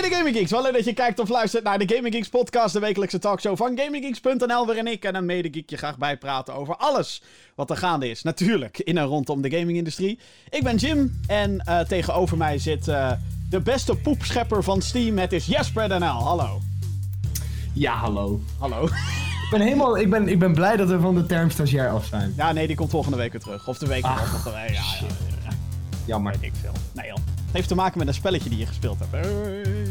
mede Gaming Geeks. Wel leuk dat je kijkt of luistert naar de Gaming Geeks podcast, de wekelijkse talkshow van GamingGeeks.nl, waarin ik en een mede geek je graag bijpraten over alles wat er gaande is. Natuurlijk in en rondom de gamingindustrie. Ik ben Jim en uh, tegenover mij zit uh, de beste poepschepper van Steam. Het is Jesper NL. Hallo. Ja, hallo. Hallo. Ik ben, helemaal, ik, ben, ik ben blij dat we van de term stagiair af zijn. Ja, nee, die komt volgende week weer terug. Of de week erop. Of de week. Ja, ja, ja, Jammer. Weet ik veel. Nee joh. Het heeft te maken met een spelletje die je gespeeld hebt. Hey.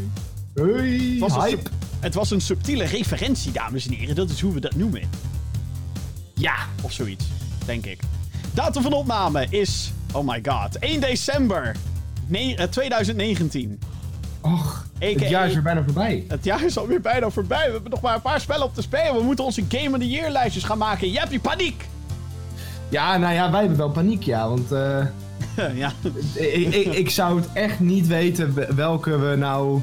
Hey, Het was, een hype. sub- het was een subtiele referentie, dames en heren. Dat is hoe we dat noemen. Ja. Of zoiets, denk ik. Datum van opname is, oh my god, 1 december ne- eh, 2019. Och, AKA het jaar is weer bijna voorbij. Het jaar is alweer bijna voorbij. We hebben nog maar een paar spellen op te spelen. We moeten onze Game of the Year lijstjes gaan maken. Je hebt die paniek! Ja, nou ja, wij hebben wel paniek, ja. Want eh, ja. ik, ik, ik zou het echt niet weten we- welke we nou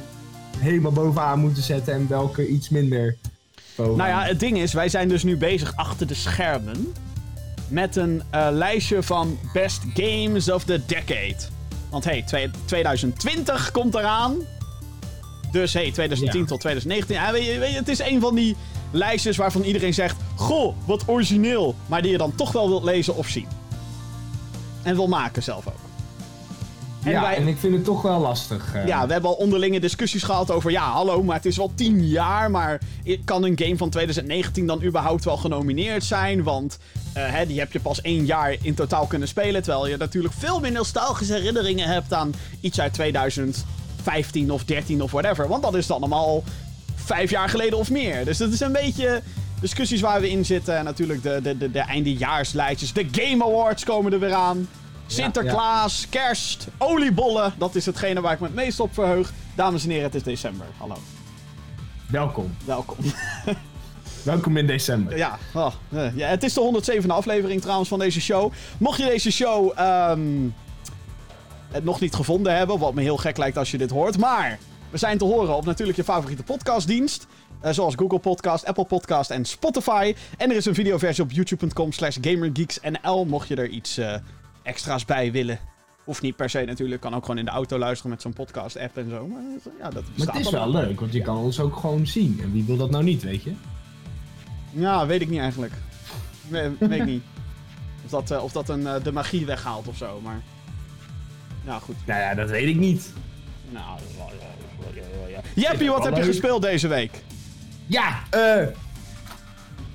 helemaal bovenaan moeten zetten en welke iets minder bovenaan. Nou ja, het ding is, wij zijn dus nu bezig achter de schermen. Met een eh, lijstje van Best Games of the Decade. Want hey, twee- 2020 komt eraan. Dus hey, 2010 Ja. tot 2019. Ja, weet je, weet je, het is een van die lijstjes waarvan iedereen zegt: Goh, wat origineel. Maar die je dan toch wel wilt lezen of zien. En wil maken zelf ook. En ja, wij, en ik vind het toch wel lastig. eh. ja, we hebben al onderlinge discussies gehad over... Ja, hallo, maar het is wel 10 jaar. Maar kan een game van 2019 dan überhaupt wel genomineerd zijn? Want eh, hè, die heb je pas één jaar in totaal kunnen spelen. Terwijl je natuurlijk veel meer nostalgische herinneringen hebt aan iets uit 2015 of 13 of whatever. Want dat is dan allemaal vijf jaar geleden of meer. Dus dat is een beetje discussies waar we in zitten. En natuurlijk de, de, de, de eindejaarslijstjes. De Game Awards komen er weer aan. Sinterklaas, kerst, oliebollen. Dat is hetgene waar ik me het meest op verheug. Dames en heren, het is december. Hallo, Welkom. welkom. Welkom in december. ja, oh, eh, ja, het is de 107e aflevering trouwens van deze show. Mocht je deze show ehm, het nog niet gevonden hebben, wat me heel gek lijkt als je dit hoort. Maar we zijn te horen op natuurlijk je favoriete podcastdienst. eh, zoals Google Podcast, Apple Podcast en Spotify. En er is een videoversie op youtube.com slash gamergeeksnl. Mocht je er iets eh, extra's bij willen. Hoeft niet per se natuurlijk. Kan ook gewoon in de auto luisteren met zo'n podcast app en zo. Maar ja, dat Maar het is wel leuk, want je kan ons ook gewoon zien. En wie wil dat nou niet, weet je? Ja, weet ik niet eigenlijk. We- weet ik niet. Of dat, eh, of dat een, eh, de magie weghaalt of zo, maar... Nou, goed. Nou ja, dat weet ik niet. Nou, ja, ja, ja, ja. Jeppie, wat heb je gespeeld deze week? Ja, eh.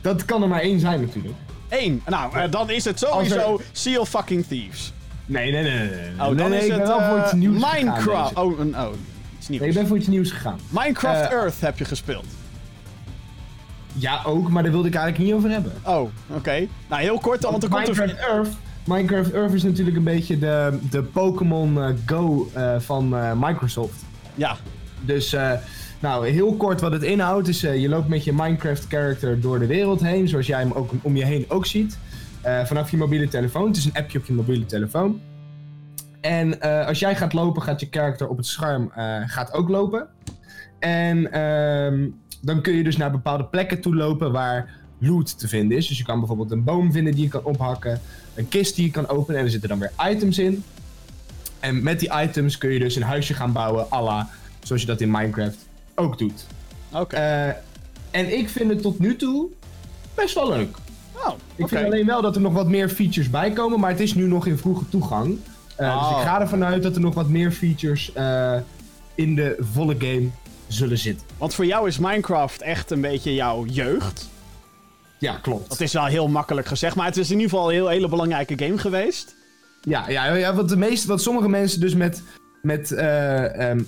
dat kan er maar één zijn natuurlijk. Eén. Nou, eh, dan is het sowieso Sea of Fucking Thieves. Nee, nee, nee, nee. nee. Oh, dan nee, is ik het ben wel voor eh, iets nieuws gegaan Minecraft. Oh, een, oh, iets nieuws. Nee, ik ben voor iets nieuws gegaan. Minecraft Eh, Earth heb je gespeeld. Ja, ook, maar daar wilde ik eigenlijk niet over hebben. Oh, oké. Nou, heel kort dan, want er komt Minecraft er... Earth. Minecraft Earth is natuurlijk een beetje de, de Pokémon eh, Go eh, van eh, Microsoft. Ja, Dus, eh, nou, heel kort wat het inhoudt is, eh, je loopt met je Minecraft character door de wereld heen, zoals jij hem ook om je heen ook ziet. Eh, vanaf je mobiele telefoon. Het is een appje op je mobiele telefoon. En eh, als jij gaat lopen, gaat je character op het scherm gaat ook lopen. En ehm, dan kun je dus naar bepaalde plekken toe lopen waar loot te vinden is. Dus je kan bijvoorbeeld een boom vinden die je kan ophakken, een kist die je kan openen en er zitten dan weer items in. En met die items kun je dus een huisje gaan bouwen, à la zoals je dat in Minecraft ook doet. oké. Eh, en ik vind het tot nu toe best wel leuk. oh, Ik vind alleen wel dat er nog wat meer features bij komen, maar het is nu nog in vroege toegang. Eh, Dus Oh. ik ga ervan uit dat er nog wat meer features eh, in de volle game zullen zitten. Want voor jou is Minecraft echt een beetje jouw jeugd. Ja, klopt. Dat is wel heel makkelijk gezegd, maar het is in ieder geval een heel, hele belangrijke game geweest. Ja, ja, ja wat, de meeste, wat sommige mensen dus met, met, eh, ehm,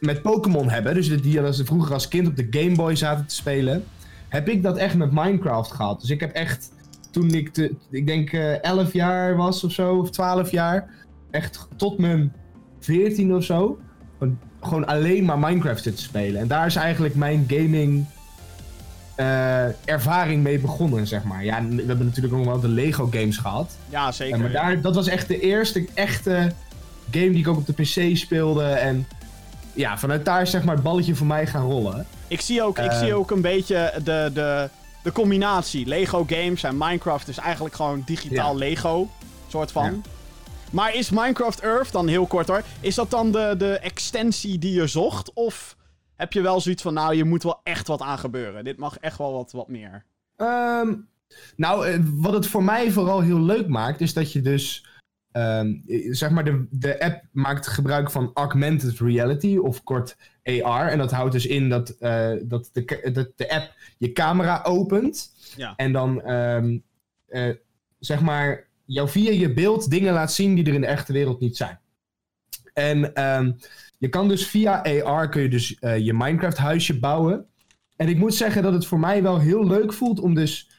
met Pokémon hebben, dus die als vroeger als kind op de Game Boy zaten te spelen, heb ik dat echt met Minecraft gehad. Dus ik heb echt, toen ik, te, ik denk eh 11 jaar was of zo, of 12 jaar, echt tot mijn 14 of zo, gewoon, alleen maar Minecraft zitten spelen. En daar is eigenlijk mijn gaming eh, ervaring mee begonnen, zeg maar. Ja, we hebben natuurlijk ook nog wel de Lego games gehad. Ja, zeker. Maar daar, dat was echt de eerste echte game die ik ook op de PC speelde. En ja, vanuit daar is zeg maar het balletje voor mij gaan rollen. Ik zie ook, ik zie ook een beetje de, de, de combinatie. Lego games en Minecraft is eigenlijk gewoon digitaal Ja. Lego. Soort van. Ja. Maar is Minecraft Earth, dan heel kort hoor, is dat dan de, de extensie die je zocht? Of heb je wel zoiets van, nou, je moet wel echt wat aan gebeuren. Dit mag echt wel wat, wat meer. Ehm, nou, eh, wat het voor mij vooral heel leuk maakt, is dat je dus. Ehm, eh, zeg maar, de, de app maakt gebruik van augmented reality, of kort AR. En dat houdt dus in dat, eh, dat, de, dat de app je camera opent. Ja. En dan, ehm, eh, zeg maar, jou via je beeld dingen laat zien die er in de echte wereld niet zijn. En ehm, je kan dus via AR kun je dus je Minecraft huisje bouwen. En ik moet zeggen dat het voor mij wel heel leuk voelt om dus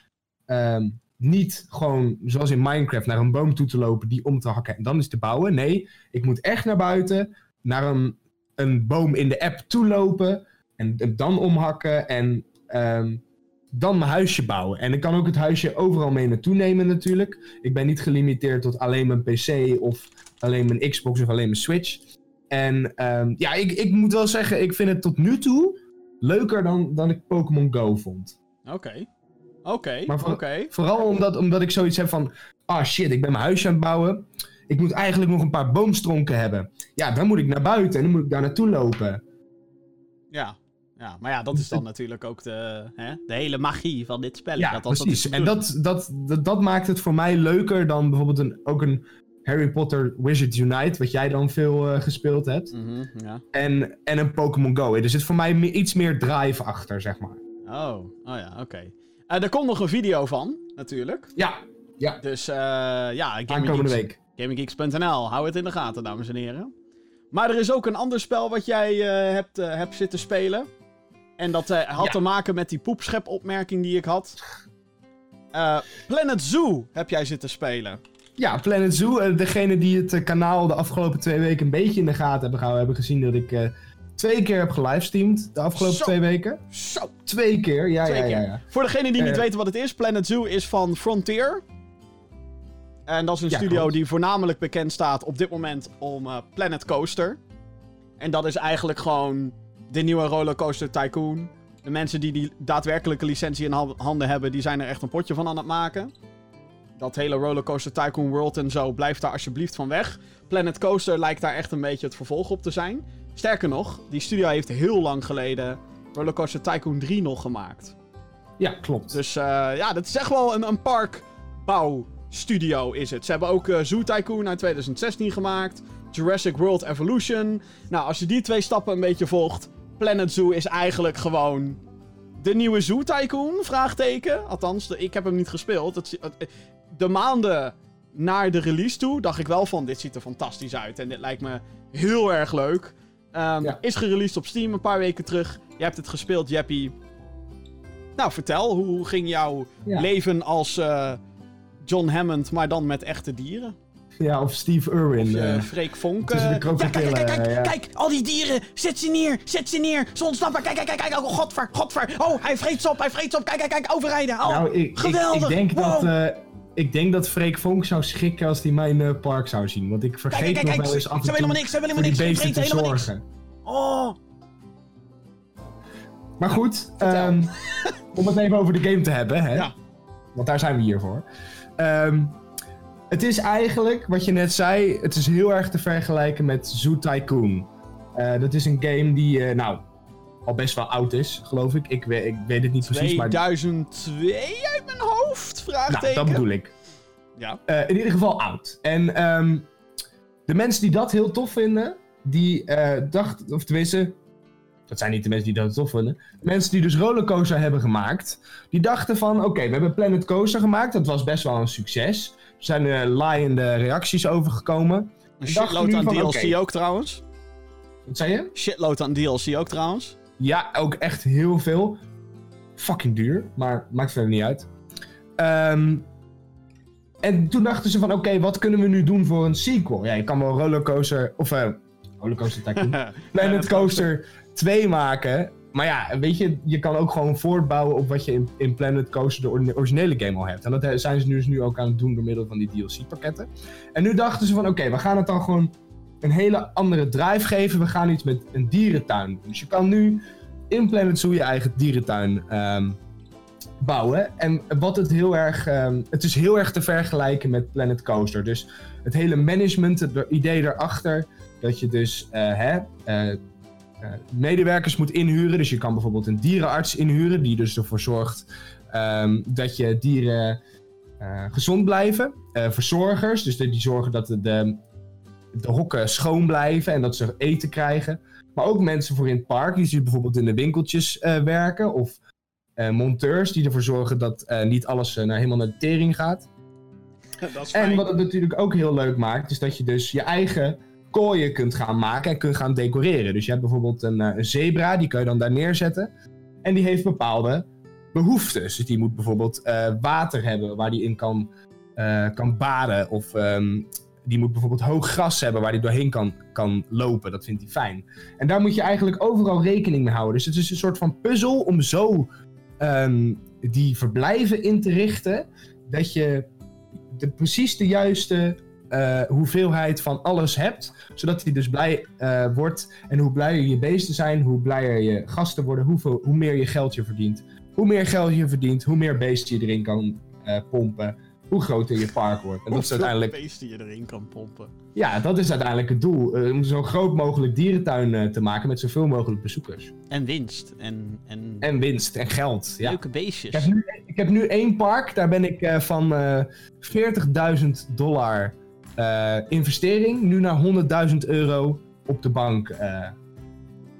niet gewoon zoals in Minecraft naar een boom toe te lopen, die om te hakken en dan is te bouwen. Nee, ik moet echt naar buiten, naar een, een boom in de app toe lopen en dan omhakken en ehm, dan mijn huisje bouwen. En ik kan ook het huisje overal mee naartoe nemen natuurlijk. Ik ben niet gelimiteerd tot alleen mijn PC of alleen mijn Xbox of alleen mijn Switch. En ehm, ja, ik, ik moet wel zeggen, ik vind het tot nu toe leuker dan, dan ik Pokémon Go vond. Oké. Oké, Maar voor- oké. Vooral omdat, omdat ik zoiets heb van, ah shit, ik ben mijn huisje aan het bouwen. Ik moet eigenlijk nog een paar boomstronken hebben. Ja, dan moet ik naar buiten en dan moet ik daar naartoe lopen. Ja. ja, maar ja, dat is dan natuurlijk ook de, hè, de hele magie van dit spel. Ja, dat, dat, precies. En dat, dat, dat, dat maakt het voor mij leuker dan bijvoorbeeld een, ook een Harry Potter Wizards Unite, wat jij dan veel eh, gespeeld hebt. Mhm, ja. En, en een Pokémon Go. Er zit voor mij iets meer drive achter, zeg maar. Oh, oh ja, oké. Eh, er komt nog een video van, natuurlijk. Ja, Dus eh ja, Gaming aankomende week. GamingGeeks.nl, hou het in de gaten, dames en heren. Maar er is ook een ander spel wat jij eh, hebt, eh, hebt zitten spelen. En dat eh, had Ja. te maken met die poepschep-opmerking die ik had. Eh, Planet Zoo heb jij zitten spelen. Ja, Planet Zoo. degene die het kanaal de afgelopen twee weken een beetje in de gaten hebben gehouden, hebben gezien dat ik eh, twee keer heb gelivestreamd de afgelopen Zo. twee weken. Zo, Twee keer, ja, Twee ja, ja, keer. ja. Voor degenen die niet Eh. weten wat het is, Planet Zoo is van Frontier. En dat is een Ja, studio klopt. die voornamelijk bekend staat op dit moment om eh, Planet Coaster. En dat is eigenlijk gewoon de nieuwe Rollercoaster Tycoon. De mensen die die daadwerkelijke licentie in ha- handen hebben, die zijn er echt een potje van aan het maken. Dat hele Rollercoaster Tycoon World en zo, blijft daar alsjeblieft van weg. Planet Coaster lijkt daar echt een beetje het vervolg op te zijn. Sterker nog, die studio heeft heel lang geleden Rollercoaster Tycoon 3 nog gemaakt. Ja, klopt. Dus eh, ja, dat is echt wel een, een parkbouwstudio is het. Ze hebben ook eh, Zoo Tycoon uit 2016 gemaakt. Jurassic World Evolution. Nou, als je die twee stappen een beetje volgt... Planet Zoo is eigenlijk gewoon... De nieuwe Zoo Tycoon? Vraagteken. Althans, de- ik heb hem niet gespeeld. Het, het- de maanden naar de release toe dacht ik wel van... Dit ziet er fantastisch uit. En dit lijkt me heel erg leuk. Ehm, Ja. Is gereleased op Steam een paar weken terug. Je hebt het gespeeld, Jeppy. Nou, vertel, hoe ging jouw Ja. leven als eh, John Hammond, maar dan met echte dieren? Ja, of Steve Irwin. Of eh, Freek Vonk. kijk, kijk, kijk, ja. kijk, al die dieren, zet ze neer, zet ze neer, ze ontsnappen, kijk, kijk, kijk, kijk, oh, godver, godver, oh, hij vreet ze op, hij vreet ze op, kijk, kijk, kijk, overrijden, oh, nou, ik, ik, geweldig, ik denk wow. dat... ik denk dat Freek Vonk zou schrikken als hij mijn eh, park zou zien. Want ik vergeet kijk, kijk, nog wel eens af en toe helemaal niks, ze die helemaal niks, ze beesten te niks. zorgen. Oh, Maar goed, ehm, om het even over de game te hebben, hè? Ja. want daar zijn we hier voor. Ehm, het is eigenlijk, wat je net zei, het is heel erg te vergelijken met Zoo Tycoon. Eh, dat is een game die, eh, nou, al best wel oud is, geloof ik. Ik, weet- ik weet het niet precies, maar 2002 uit mijn hoofd, nou, vraagteken. dat bedoel ik. Ja, Eh, in ieder geval oud. En ehm, de mensen die dat heel tof vinden, die eh, dachten, of tenminste, dat zijn niet de mensen die dat tof vinden. De mensen die dus Rollercoaster hebben gemaakt, die dachten van, oké, we hebben Planet Coaster gemaakt, dat was best wel een succes. Er zijn er laaiende reacties over gekomen. een shitload aan van, DLC ook trouwens. Wat zei je? Shitload aan DLC ook trouwens. Ja, ook echt heel veel. Fucking duur, maar maakt verder niet uit. Ehm, en toen dachten ze van, oké, wat kunnen we nu doen voor een sequel? Ja, je kan wel Rollercoaster, of eh Rollercoaster Tycoon, Planet Coaster 2 maken. Maar ja, weet je, je kan ook gewoon voortbouwen op wat je in, in Planet Coaster, de ori- originele game al hebt. En dat eh, zijn ze dus nu ook aan het doen door middel van die DLC-pakketten. En nu dachten ze van, oké, we gaan het dan gewoon een hele andere drive geven. We gaan iets met een dierentuin doen. Dus je kan nu in Planet Zoo je eigen dierentuin ehm, bouwen. En wat het heel erg. ehm, het is heel erg te vergelijken met Planet Coaster. Dus het hele management, het idee daarachter. Dat je dus eh, hè, eh, eh, medewerkers moet inhuren. Dus je kan bijvoorbeeld een dierenarts inhuren. Die dus ervoor zorgt ehm, dat je dieren gezond blijven. Verzorgers, dus die zorgen dat de, de, hokken schoon blijven en dat ze eten krijgen. Maar ook mensen voor in het park, die dus bijvoorbeeld in de winkeltjes werken. Of monteurs die ervoor zorgen dat eh, niet alles eh, naar, helemaal naar de tering gaat. dat is En wat het natuurlijk ook heel leuk maakt, is dat je dus je eigen kooien kunt gaan maken en kunt gaan decoreren. Dus je hebt bijvoorbeeld een, eh, een zebra, die kun je dan daar neerzetten. En die heeft bepaalde behoeftes. Dus die moet bijvoorbeeld eh, water hebben waar die in kan, eh, kan baden. Of ehm, die moet bijvoorbeeld hoog gras hebben waar die doorheen kan, kan lopen. Dat vindt hij fijn. En daar moet je eigenlijk overal rekening mee houden. Dus het is een soort van puzzel om zo ehm, die verblijven in te richten. Dat je de, precies de juiste eh, hoeveelheid van alles hebt. Zodat hij dus blij eh, wordt. En hoe blijer je beesten zijn, hoe blijer je gasten worden, hoeveel, hoe meer je geld je verdient. Hoe meer geld je verdient, hoe meer beesten je erin kan eh, pompen. Hoe groter je park wordt. En dat is Hoeveel uiteindelijk, beesten je erin kan pompen. ja, dat is uiteindelijk het doel. eh, om zo groot mogelijk dierentuin eh, te maken met zoveel mogelijk bezoekers. En winst. En, en, En winst en geld. Ja. leuke beestjes. Ik heb, nu, ik heb nu één park, daar ben ik eh, van eh 40.000 dollar investering nu naar 100.000 euro op de bank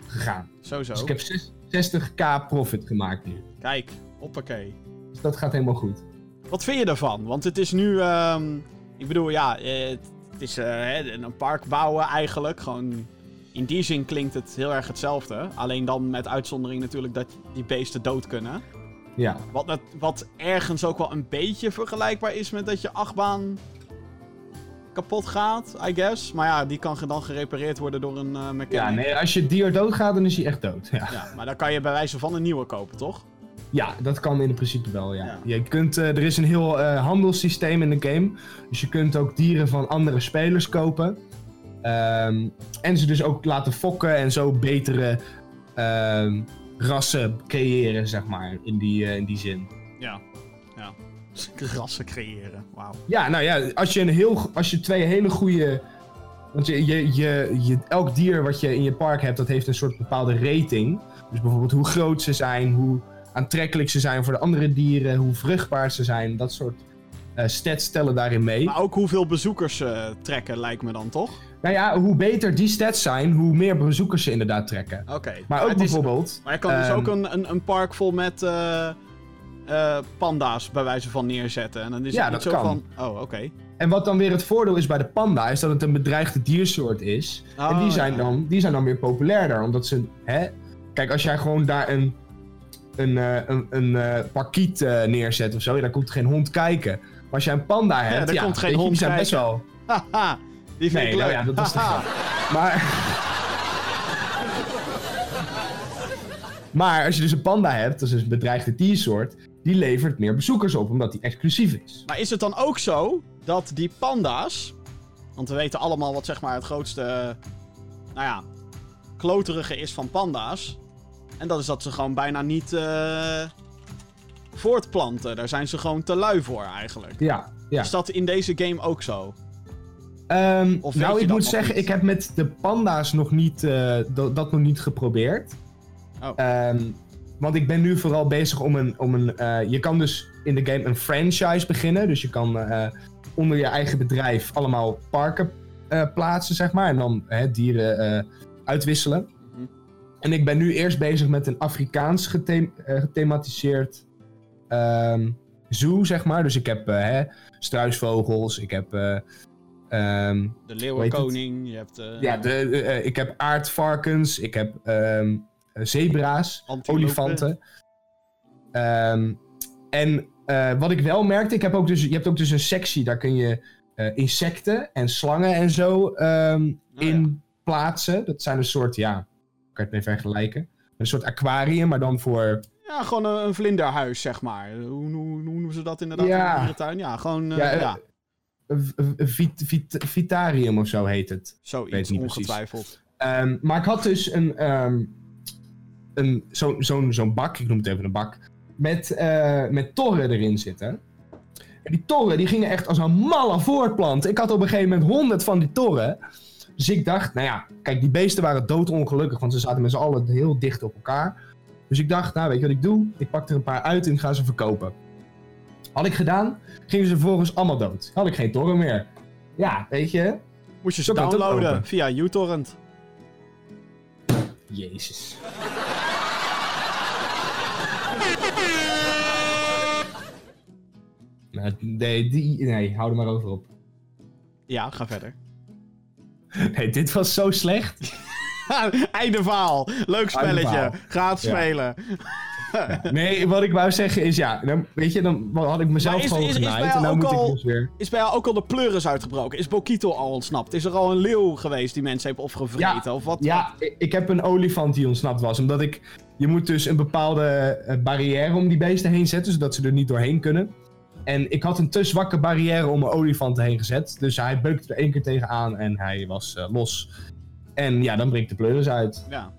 gegaan. Sowieso. Dus ik heb zes- 60k profit gemaakt nu. Kijk, hoppakee. Dus dat gaat helemaal goed. Wat vind je daarvan? Want het is nu... ehm, ik bedoel, ja, eh, het, het is eh, een park bouwen eigenlijk. Gewoon... In die zin klinkt het heel erg hetzelfde. Alleen dan met uitzondering natuurlijk dat die beesten dood kunnen. Ja, Wat, wat ergens ook wel een beetje vergelijkbaar is met dat je achtbaan kapot gaat, I guess. Maar ja, die kan dan gerepareerd worden door een eh mechanic. ja nee, als je dier doodgaat, dan is hij echt dood. Ja. Ja, maar dan kan je bij wijze van een nieuwe kopen, toch? Ja, dat kan in principe wel, ja. Ja. Je kunt, eh, er is een heel eh, handelssysteem in de game. Dus je kunt ook dieren van andere spelers kopen. Ehm, en ze dus ook laten fokken en zo betere ehm, rassen creëren, zeg maar, in die, eh, in die zin. Ja. Ja. Rassen creëren, wauw. Ja, nou ja, als je, een heel, als je twee hele goede... Want je, je, je, je, elk dier wat je in je park hebt, dat heeft een soort bepaalde rating. Dus bijvoorbeeld hoe groot ze zijn, hoe aantrekkelijk ze zijn voor de andere dieren, hoe vruchtbaar ze zijn. Dat soort eh, stats stellen daarin mee. Maar ook hoeveel bezoekers ze trekken, lijkt me dan, toch? Nou ja, hoe beter die stats zijn, hoe meer bezoekers ze inderdaad trekken. Oké. Maar ook is- bijvoorbeeld... Maar je kan dus ehm, ook een, een, een park vol met eh, panda's bij wijze van neerzetten. En dan is Ja, het dat zo kan. van... Oh, oké. En wat dan weer het voordeel is bij de panda, is dat het een bedreigde diersoort is. en Oh, die zijn, ja. dan, die zijn dan weer populairder, omdat ze... Hè? Kijk, als jij gewoon daar een, een, eh, een, een eh, parkiet eh, neerzet of zo, ja, dan komt er geen hond kijken. Maar als jij een panda hebt, daar ja, komt geen hond die zijn best wel... Haha, die vind Nee, ik leuk. nou ja, dat is de grap. Maar... maar als je dus een panda hebt, dat is dus een bedreigde diersoort, die levert meer bezoekers op, omdat die exclusief is. Maar is het dan ook zo dat die panda's... Want we weten allemaal wat zeg maar het grootste... Nou ja, kloterige is van panda's. En dat is dat ze gewoon bijna niet eh, voortplanten. Daar zijn ze gewoon te lui voor eigenlijk. Ja, ja. Is dat in deze game ook zo? Of weet nou, ik moet zeggen, niet? ik heb met de panda's nog niet, eh, dat, dat nog niet geprobeerd. Oh. Ehm, want ik ben nu vooral bezig om een. Om een eh, je kan dus in de game een franchise beginnen. Dus je kan onder je eigen bedrijf allemaal parken plaatsen, zeg maar. En dan hè, dieren uitwisselen. En ik ben nu eerst bezig met een Afrikaans gethem- eh, gethematiseerd ehm, zoo, zeg maar. Dus ik heb eh, hè, struisvogels, ik heb. eh, ehm, De leeuwenkoning, je hebt... ja, de, ik heb aardvarkens, ik heb ehm, eh, zebra's, Antilopen. olifanten. En wat ik wel merkte, ik heb ook dus, je hebt ook dus een sectie, daar kun je insecten en slangen en zo Oh, in plaatsen. Dat zijn een soort, ja, kan je het mee vergelijken? Een soort aquarium, maar dan voor... Ja, gewoon een, een vlinderhuis, zeg maar. Hoe, hoe, hoe noemen ze dat inderdaad Ja. in de dierentuin? Ja, gewoon... eh, Ja, ja, eh, vit, vit- vitarium of zo heet het. zoiets, niet ongetwijfeld. Ehm, maar ik had dus een, ehm een, zo'n zo'n zo'n bak, ik noem het even een bak. met, eh, met torren erin zitten. En die torren die gingen echt als een malle voortplant. Ik had op een gegeven moment honderd van die torren. Dus ik dacht, nou ja, kijk, die beesten waren doodongelukkig, want ze zaten met z'n allen heel dicht op elkaar. Dus ik dacht, nou weet je wat ik doe? Ik pak er een paar uit en ga ze verkopen. Had ik gedaan, gingen ze vervolgens allemaal dood. Had ik geen torren meer. Ja, weet je. Moest je ze downloaden via uTorrent. Jezus. Nou, nee, die, nee, hou er maar over op. Ja, ga verder. Nee, dit was zo slecht. Einde verhaal. Leuk spelletje. verhaal. Ga het Ja. spelen. Nee, wat ik wou zeggen is, ja, dan, weet je, dan had ik mezelf Maar is- gewoon is- is bij genaaid. jou En dan moet al- ik dus weer... Is bij jou ook al de pleuris uitgebroken? Is Bokito al ontsnapt? Is er al een leeuw geweest die mensen heeft opgevreten? Of wat? Ja, ik, ik heb een olifant die ontsnapt was. Omdat ik... Je moet dus een bepaalde eh, barrière om die beesten heen zetten, zodat ze er niet doorheen kunnen. En ik had een te zwakke barrière om mijn olifant heen gezet. Dus hij beukte er één keer tegenaan en hij was eh, los. En ja, dan breekt de pleuris uit. Ja.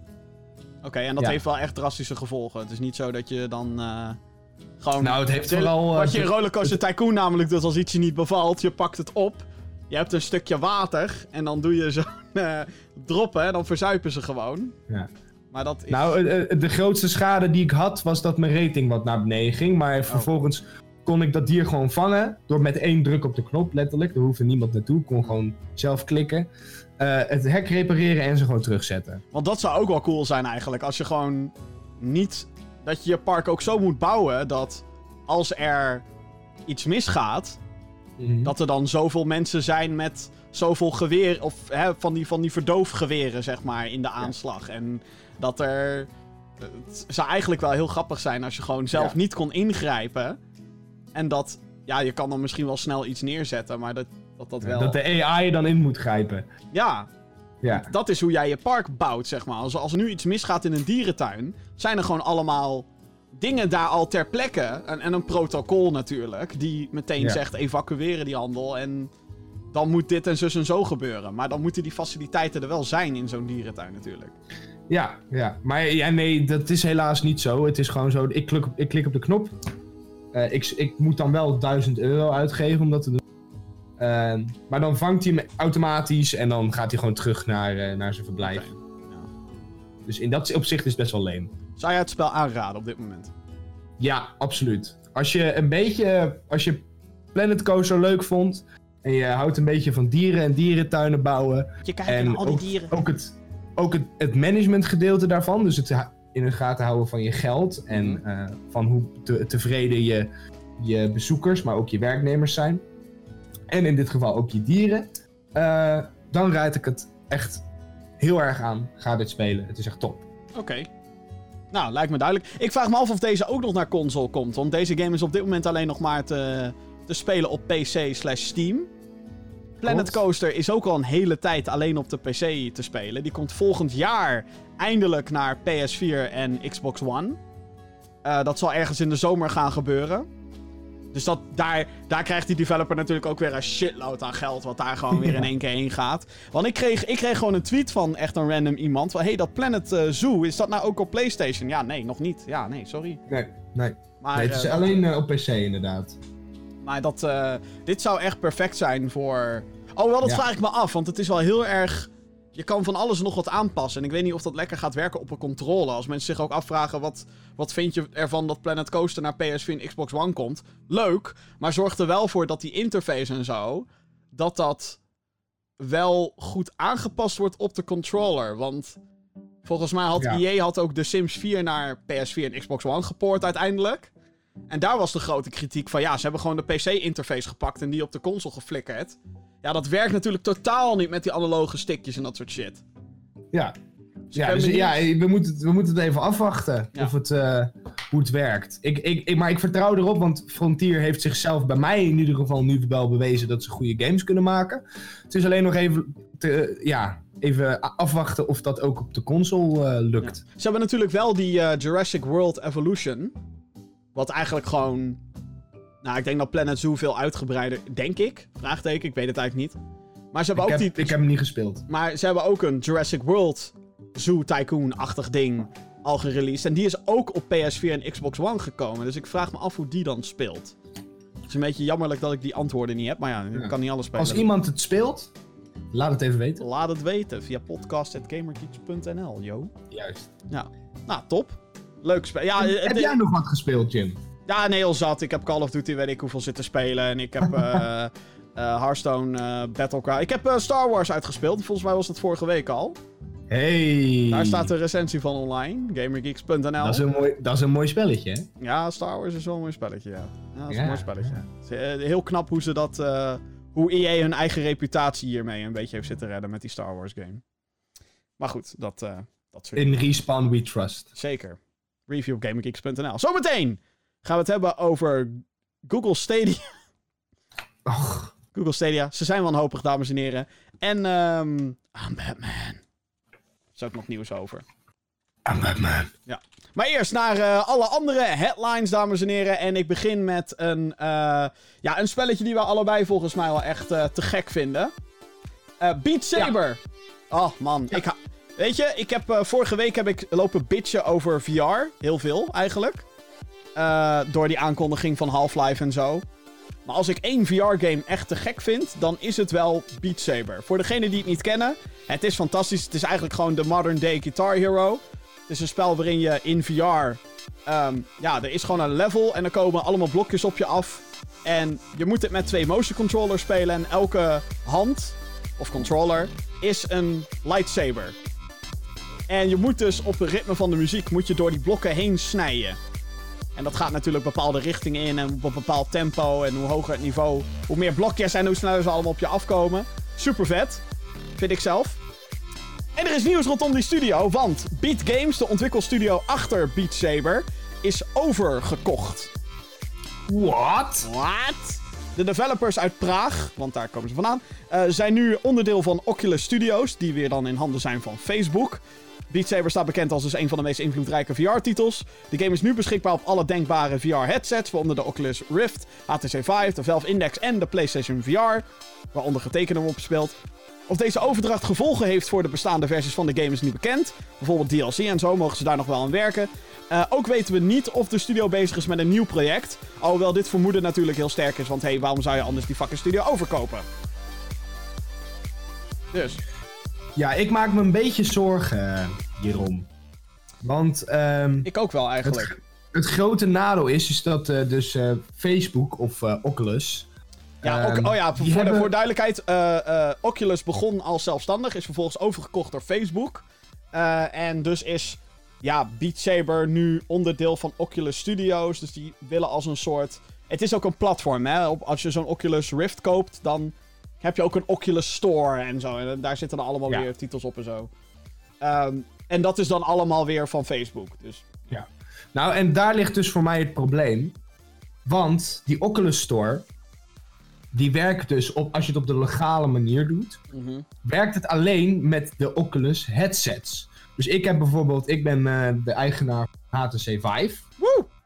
Oké, en dat Ja. heeft wel echt drastische gevolgen. Het is niet zo dat je dan eh, gewoon... Nou, het heeft De- vooral... eh, Wat je in Rollercoaster Tycoon namelijk doet als iets je niet bevalt. Je pakt het op, je hebt een stukje water en dan doe je zo'n droppen en dan verzuipen ze gewoon. Ja. Maar dat is... Nou, de grootste schade die ik had was dat mijn rating wat naar beneden ging. Oh. Maar vervolgens kon ik dat dier gewoon vangen. Door met één druk op de knop, letterlijk. Er hoefde niemand naartoe. Ik kon gewoon zelf klikken. Eh, het hek repareren en ze gewoon terugzetten. Want dat zou ook wel cool zijn eigenlijk. Als je gewoon niet... Dat je je park ook zo moet bouwen dat als er iets misgaat... Mhm. Dat er dan zoveel mensen zijn met zoveel geweer... Of hè, van, die, van die verdoofgeweren, zeg maar, in de aanslag. En dat er... Het zou eigenlijk wel heel grappig zijn als je gewoon zelf Ja. niet kon ingrijpen. En dat... Ja, je kan dan misschien wel snel iets neerzetten, maar dat dat, dat wel... Dat de AI dan in moet grijpen. Ja, Ja. dat is hoe jij je park bouwt, zeg maar. Als, als er nu iets misgaat in een dierentuin, zijn er gewoon allemaal dingen daar al ter plekke. En, en een protocol natuurlijk, die meteen Ja. zegt evacueren die handel. En dan moet dit en zus en zo gebeuren. Maar dan moeten die faciliteiten er wel zijn in zo'n dierentuin natuurlijk. Ja, ja. Maar ja, nee, dat is helaas niet zo. Het is gewoon zo, ik klik ik klik op de knop. Eh, ik, ik moet dan wel 1000 euro uitgeven om dat te doen. Eh, maar dan vangt hij hem automatisch en dan gaat hij gewoon terug naar, eh, naar zijn verblijf. Ja. Dus in dat opzicht is het best wel leem. Zou jij het spel aanraden op dit moment? Ja, absoluut. Als je een beetje, als je Planet Coaster leuk vond en je houdt een beetje van dieren en dierentuinen bouwen, Je kijkt En naar al die ook- dieren. ook het, ook het, het managementgedeelte daarvan. Dus het in de gaten houden van je geld. En Mhm. eh, van hoe te- tevreden je, je bezoekers, maar ook je werknemers zijn. En in dit geval ook je dieren. Eh, dan raad ik het echt heel erg aan. Ga dit spelen. Het is echt top. Oké. Nou, lijkt me duidelijk. Ik vraag me af of deze ook nog naar console komt. Want deze game is op dit moment alleen nog maar te, te spelen op PC slash Steam. Planet. Coaster is ook al een hele tijd alleen op de PC te spelen. Die komt volgend jaar eindelijk naar PS4 en Xbox One. Eh, dat zal ergens in de zomer gaan gebeuren. Dus dat, daar, daar krijgt die developer natuurlijk ook weer een shitload aan geld. Wat daar gewoon weer in één keer heen gaat. Want ik kreeg, ik kreeg gewoon een tweet van echt een random iemand. Van, hey, dat Planet eh, Zoo, is dat nou ook op PlayStation? Ja, nee, nog niet. Ja, nee, sorry. Nee, nee. Maar, nee het is eh, alleen op PC inderdaad. Maar dat, eh, dit zou echt perfect zijn voor... Oh, wel, dat Ja. vraag ik me af. Want het is wel heel erg... Je kan van alles nog wat aanpassen. En ik weet niet of dat lekker gaat werken op een controle. Als mensen zich ook afvragen... Wat, wat vind je ervan dat Planet Coaster naar PS4 en Xbox One komt? Leuk. Maar zorg er wel voor dat die interface en zo... Dat dat wel goed aangepast wordt op de controller. Want volgens mij had Ja. EA had ook de Sims 4 naar PS4 en Xbox One gepoord uiteindelijk. En daar was de grote kritiek van... Ja, ze hebben gewoon de PC-interface gepakt en die op de console geflikkerd. Ja, dat werkt natuurlijk totaal niet met die analoge stickjes en dat soort shit. Ja. ik Ja, dus, ja we, moeten het, we moeten het even afwachten Ja. of het, eh, hoe het werkt. Ik, ik, ik, maar ik vertrouw erop, want Frontier heeft zichzelf bij mij in ieder geval nu wel bewezen dat ze goede games kunnen maken. Het is alleen nog even, te, ja, even afwachten of dat ook op de console eh, lukt. Ze hebben natuurlijk wel die eh, Jurassic World Evolution. Wat eigenlijk gewoon... Nou, ik denk dat Planet Zoo veel uitgebreider... Denk ik. Vraagteken, ik weet het eigenlijk niet. Maar ze Ik, hebben ook heb, die... ik heb hem niet gespeeld. Maar ze hebben ook een Jurassic World Zoo Tycoon-achtig ding. al gereleased. En die is ook op PS4 en Xbox One gekomen. Dus ik vraag me af hoe die dan speelt. Het is een beetje jammerlijk dat ik die antwoorden niet heb. Maar ja, ik Ja. kan niet alles spelen. Als iemand het speelt, laat het even weten. Laat het weten via podcast.gamergeeks.nl, yo. Juist. Nou, top. Leuk spel. Ja, het- Heb jij nog wat gespeeld, Jim? ja, nee, heel zat. Ik heb Call of Duty, weet ik hoeveel zitten spelen. En ik heb eh eh, Hearthstone uh, Battlecry. Ik heb Star Wars uitgespeeld. Volgens mij was dat vorige week al. Hey. Daar staat de recensie van online. Gamergeeks.nl. dat, is een mooi, dat is een mooi spelletje, hè? Ja, Star Wars is wel een mooi spelletje, ja. Ja, dat is Ja, een mooi spelletje. Heel knap hoe ze dat... hoe EA hun eigen reputatie hiermee een beetje heeft zitten redden met die Star Wars game. Maar goed, dat, dat soort In Respawn We Trust. Zeker. Review op GamerGeeks.nl. Zometeen gaan we het hebben over Google Stadia. Och, Google Stadia. Ze zijn wanhopig, dames en heren. En ehm I'm Batman. Daar is ook nog nieuws over. I'm Batman. Maar eerst naar eh, alle andere headlines, dames en heren. En ik begin met een, eh, ja, een spelletje die we allebei volgens mij wel echt eh, te gek vinden. Beat Saber. Oh man, ik ha- weet je, ik heb, eh, vorige week heb ik lopen bitchen over VR. Heel veel eigenlijk. Eh, door die aankondiging van Half-Life en zo. Maar als ik één VR-game echt te gek vind, dan is het wel Beat Saber. Voor degenen die het niet kennen, het is fantastisch. Het is eigenlijk gewoon de modern day Guitar Hero. Het is een spel waarin je in VR. ehm, ja, er is gewoon een level en er komen allemaal blokjes op je af. En je moet het met twee motion controllers spelen. En elke hand of controller is een lightsaber. En je moet dus op het ritme van de muziek moet je door die blokken heen snijden. En dat gaat natuurlijk bepaalde richtingen in en op een bepaald tempo. En hoe hoger het niveau, hoe meer blokjes en hoe sneller ze allemaal op je afkomen. Super vet, vind ik zelf. En er is nieuws rondom die studio, want Beat Games, de ontwikkelstudio achter Beat Saber, is overgekocht. What? What? De developers uit Praag, want daar komen ze vandaan, eh, zijn nu onderdeel van Oculus Studios, die weer dan in handen zijn van Facebook. Beat Saber staat bekend als dus een van de meest invloedrijke VR-titels. De game is nu beschikbaar op alle denkbare VR-headsets, waaronder de Oculus Rift, HTC Vive, de Valve Index en de PlayStation VR, waaronder getekende op speelt. Of deze overdracht gevolgen heeft voor de bestaande versies van de game is niet bekend. Bijvoorbeeld DLC en zo mogen ze daar nog wel aan werken. Eh, ook weten we niet of de studio bezig is met een nieuw project. Alhoewel dit vermoeden natuurlijk heel sterk is, want hé, hey, waarom zou je anders die fucking studio overkopen? Dus, Ja, ik maak me een beetje zorgen hierom. Want ehm, ik ook wel eigenlijk. het grote nadeel is, is dat eh, dus eh, Facebook of eh, Oculus... Ja, ehm, oh ja, voor, de, duidelijkheid. Oculus begon als zelfstandig, is vervolgens overgekocht door Facebook. En dus is ja, Beat Saber nu onderdeel van Oculus Studios. Dus die willen als een soort... Het is ook een platform, hè. Op, als je zo'n Oculus Rift koopt, dan heb je ook een Oculus Store en zo. En daar zitten dan allemaal Ja. weer titels op en zo. Ehm, en dat is dan allemaal weer van Facebook. Dus Nou, en daar ligt dus voor mij het probleem. Want die Oculus Store, die werkt dus op, als je het op de legale manier doet, mhm. werkt het alleen met de Oculus headsets. Dus ik heb bijvoorbeeld, ik ben eh, de eigenaar van HTC Vive.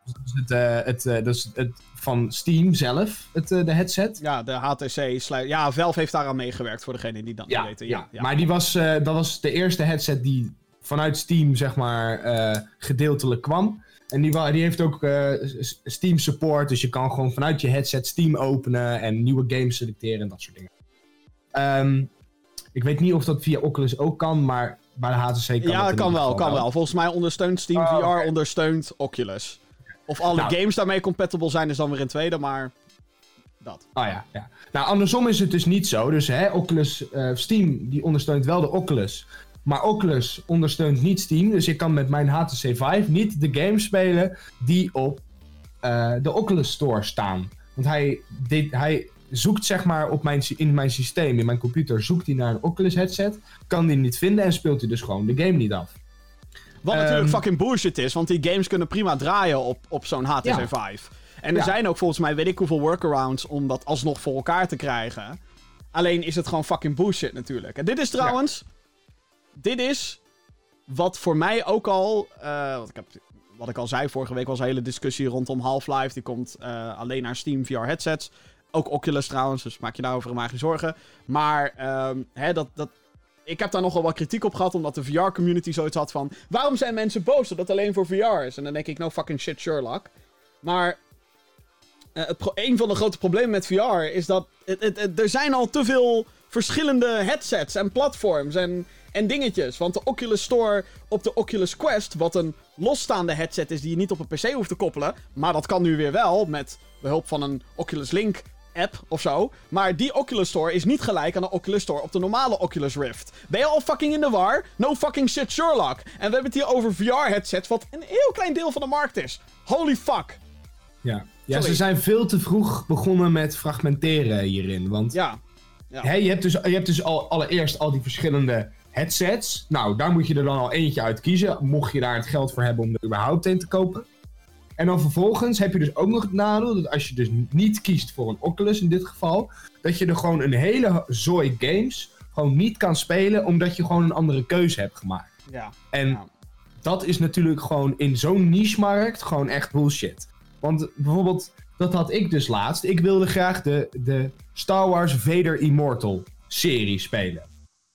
Dat is het, eh, het, eh, dat is het van Steam zelf, het, eh, de headset. Ja, de HTC sluit... Ja, Valve heeft daaraan meegewerkt voor degenen die dat niet weten. Ja, ja. maar die was, dat was de eerste headset die vanuit Steam, zeg maar, gedeeltelijk kwam. En die, die heeft ook Steam support, dus je kan gewoon vanuit je headset Steam openen en nieuwe games selecteren en dat soort dingen. Ehm, ik weet niet of dat via Oculus ook kan, maar bij de HTC kan ja, in kan wel, kan wel. Volgens mij ondersteunt Steam Oh, VR, ondersteunt Oculus. Of alle Nou. games daarmee compatible zijn, is dan weer een tweede, maar dat. Ah ja, ja. Nou, andersom is het dus niet zo. Dus hè, Oculus, eh, Steam, die ondersteunt wel de Oculus. Maar Oculus ondersteunt niet Steam. Dus ik kan met mijn HTC Vive niet de games spelen die op eh, de Oculus Store staan. Want hij, dit, hij zoekt zeg maar op mijn, in mijn systeem, in mijn computer, zoekt hij naar een Oculus headset. Kan die niet vinden en speelt hij dus gewoon de game niet af. Wat Ehm, natuurlijk fucking bullshit is, want die games kunnen prima draaien op, op zo'n HTC. Vive. En er Ja. zijn ook volgens mij weet ik hoeveel workarounds om dat alsnog voor elkaar te krijgen. Alleen is het gewoon fucking bullshit natuurlijk. En dit is trouwens... Dit is wat voor mij ook al... eh, wat, ik heb, wat ik al zei, vorige week was een hele discussie rondom Half-Life. Die komt eh, alleen naar Steam VR headsets. Ook Oculus trouwens, dus maak je daarover maar geen zorgen. Maar ehm, hè, dat, dat, ik heb daar nogal wat kritiek op gehad, omdat de VR-community zoiets had van... Waarom zijn mensen boos dat het alleen voor VR is? En dan denk ik, no fucking shit, Sherlock. Maar het een van de grote problemen met VR is dat er zijn al te veel verschillende headsets en platforms en, en dingetjes. Want de Oculus Store op de Oculus Quest, wat een losstaande headset is die je niet op een PC hoeft te koppelen, maar dat kan nu weer wel met behulp van een Oculus Link app of zo. Maar die Oculus Store is niet gelijk aan de Oculus Store op de normale Oculus Rift. Ben je al fucking in de war? No fucking shit, Sherlock. En we hebben het hier over VR-headsets, wat een heel klein deel van de markt is. Holy fuck. Ja. ja, ze zijn veel te vroeg begonnen met fragmenteren hierin. Want ja. ja. Hè, je hebt dus, je hebt dus al, allereerst al die verschillende headsets. Nou, daar moet je er dan al eentje uit kiezen. Mocht je daar het geld voor hebben om er überhaupt een te kopen. En dan vervolgens heb je dus ook nog het nadeel dat als je dus niet kiest voor een Oculus in dit geval, dat je er gewoon een hele zooi games gewoon niet kan spelen omdat je gewoon een andere keuze hebt gemaakt. Ja. En dat is natuurlijk gewoon in zo'n niche-markt gewoon echt bullshit. Want bijvoorbeeld, dat had ik dus laatst. Ik wilde graag de, de Star Wars Vader Immortal serie spelen.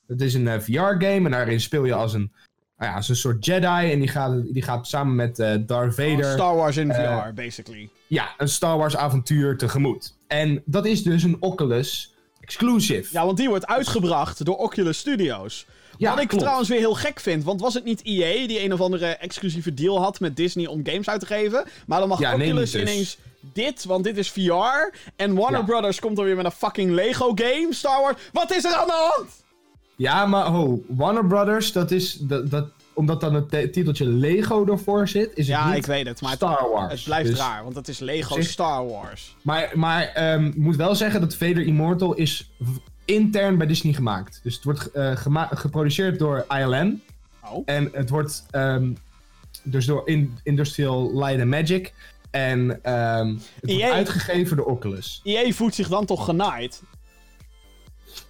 Het is een eh, VR-game en daarin speel je als een nou ja, is een soort Jedi en die gaat, die gaat samen met uh, Darth Vader... Oh, Star Wars in uh, VR, basically. Ja, een Star Wars avontuur tegemoet. En dat is dus een Oculus exclusive. Ja, want die wordt uitgebracht door Oculus Studios. Ja, Wat ik trouwens weer heel gek vind, want was het niet EA die een of andere exclusieve deal had met Disney om games uit te geven? Maar dan mag Oculus dus. ineens dit, want dit is VR. En Warner Brothers komt dan weer met een fucking Lego game, Star Wars. Wat is er aan de hand? Ja, maar ho, Warner Brothers, dat is. Dat, dat, omdat dan het titeltje Lego ervoor zit, is het ja, niet ik weet het, maar Star Wars. Het blijft dus raar, want het is Lego Star Wars. Maar, maar um, moet wel zeggen dat Vader Immortal is intern bij Disney gemaakt. Dus het wordt uh, geproduceerd door ILM. Oh. En het wordt um, dus door in Industrial Light and Magic. En um, het wordt e uitgegeven door Oculus. EA voelt zich dan toch genaaid?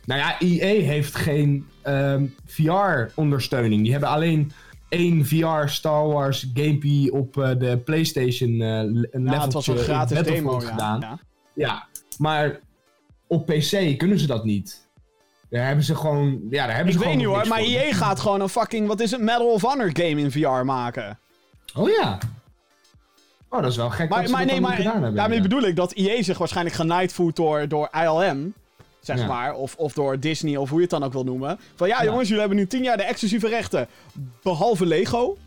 Nou ja, EA heeft geen um, ehm, VR-ondersteuning. Die hebben alleen één VR Star Wars gamepie op uh, de PlayStation uh, een ja, het was een gratis demo gedaan. Ja. ja, maar op PC kunnen ze dat niet. Daar hebben ze gewoon. Ja, daar hebben ik ze weet niet hoor, maar EA gaat gewoon een fucking. Wat is het? Medal of Honor game in VR maken. Oh ja. Oh, dat is wel gek. Maar, dat maar nee, maar hebben, daarmee bedoel ik dat EA zich waarschijnlijk genaaid voelt door, door ILM zeg maar. Of, of door Disney, of hoe je het dan ook wil noemen. Van ja, jongens, jullie hebben nu 10 jaar de exclusieve rechten. Behalve Lego.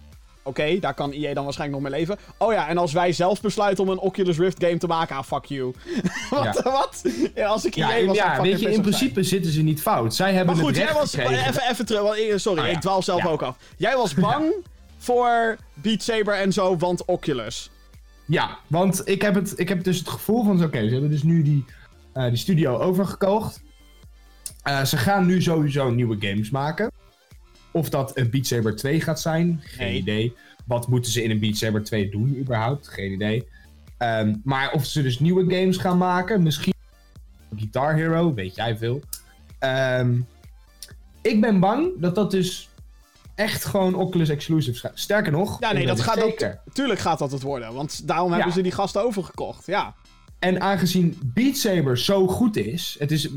Oké, daar kan EA dan waarschijnlijk nog mee leven. Oh ja, en als wij zelf besluiten om een Oculus Rift game te maken, ah, fuck you. wat? Ja. wat? Ja, als ik EA was, Ja, weet je, in principe zitten ze niet fout. Zij hebben maar goed, jij was... Even, even terug, eh, sorry, ah, ik dwaal zelf ook af. Jij was bang voor Beat Saber en zo, want Oculus. Ja, want ik heb, het, ik heb dus het gevoel van, oké, ze hebben dus nu die uh, die studio overgekocht. Uh, ze gaan nu sowieso nieuwe games maken. Of dat een Beat Saber 2 gaat zijn, geen idee. Wat moeten ze in een Beat Saber 2 doen überhaupt? Geen idee. Um, maar of ze dus nieuwe games gaan maken, misschien Guitar Hero, weet jij veel. Um, ik ben bang dat dat dus echt gewoon Oculus exclusive gaat. Sterker nog, ja, nee, dat gaat ook. Tuurlijk gaat dat het worden, want daarom hebben ze die gasten overgekocht. Ja. En aangezien Beat Saber zo goed is, het is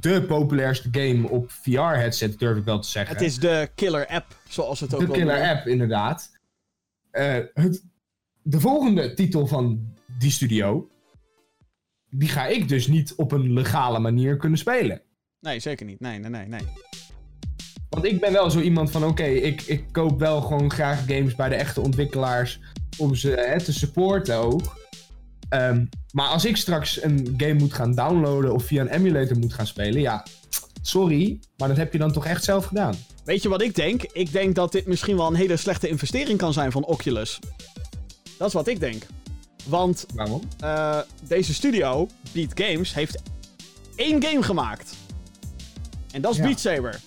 de populairste game op VR-headset, durf ik wel te zeggen. Het is de killer app, zoals het ook De killer app, inderdaad. Uh, het, de volgende titel van die studio, die ga ik dus niet op een legale manier kunnen spelen. Nee, zeker niet. Nee, nee, nee, nee. Want ik ben wel zo iemand van, oké, ik, ik koop wel gewoon graag games bij de echte ontwikkelaars om ze hè, te supporten ook. Ehm, maar als ik straks een game moet gaan downloaden of via een emulator moet gaan spelen, ja, sorry, maar dat heb je dan toch echt zelf gedaan. Weet je wat ik denk? Ik denk dat dit misschien wel een hele slechte investering kan zijn van Oculus. Dat is wat ik denk. Want Waarom? Uh, deze studio, Beat Games, heeft één game gemaakt. En dat is Beat Saber.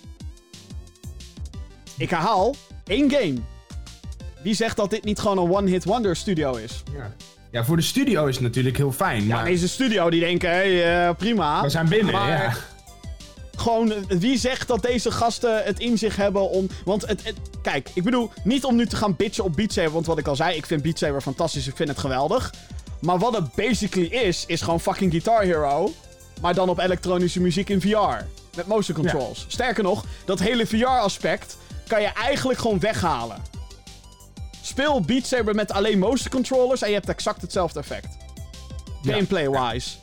Ik herhaal, één game. Wie zegt dat dit niet gewoon een one-hit wonder studio is? Ja. Ja, voor de studio is het natuurlijk heel fijn. Ja, maar... deze studio die denken, hé, hey, uh, prima. We zijn binnen, maar... ja. Gewoon, wie zegt dat deze gasten het in zich hebben om... Want het, kijk, ik bedoel, niet om nu te gaan bitchen op Beat Saber, want wat ik al zei, ik vind Beat Saber fantastisch, ik vind het geweldig. Maar wat het basically is, is gewoon fucking Guitar Hero, maar dan op elektronische muziek in VR. Met motion controls. Sterker nog, dat hele VR-aspect kan je eigenlijk gewoon weghalen. Speel Beat Saber met alleen motion controllers en je hebt exact hetzelfde effect. Gameplay-wise.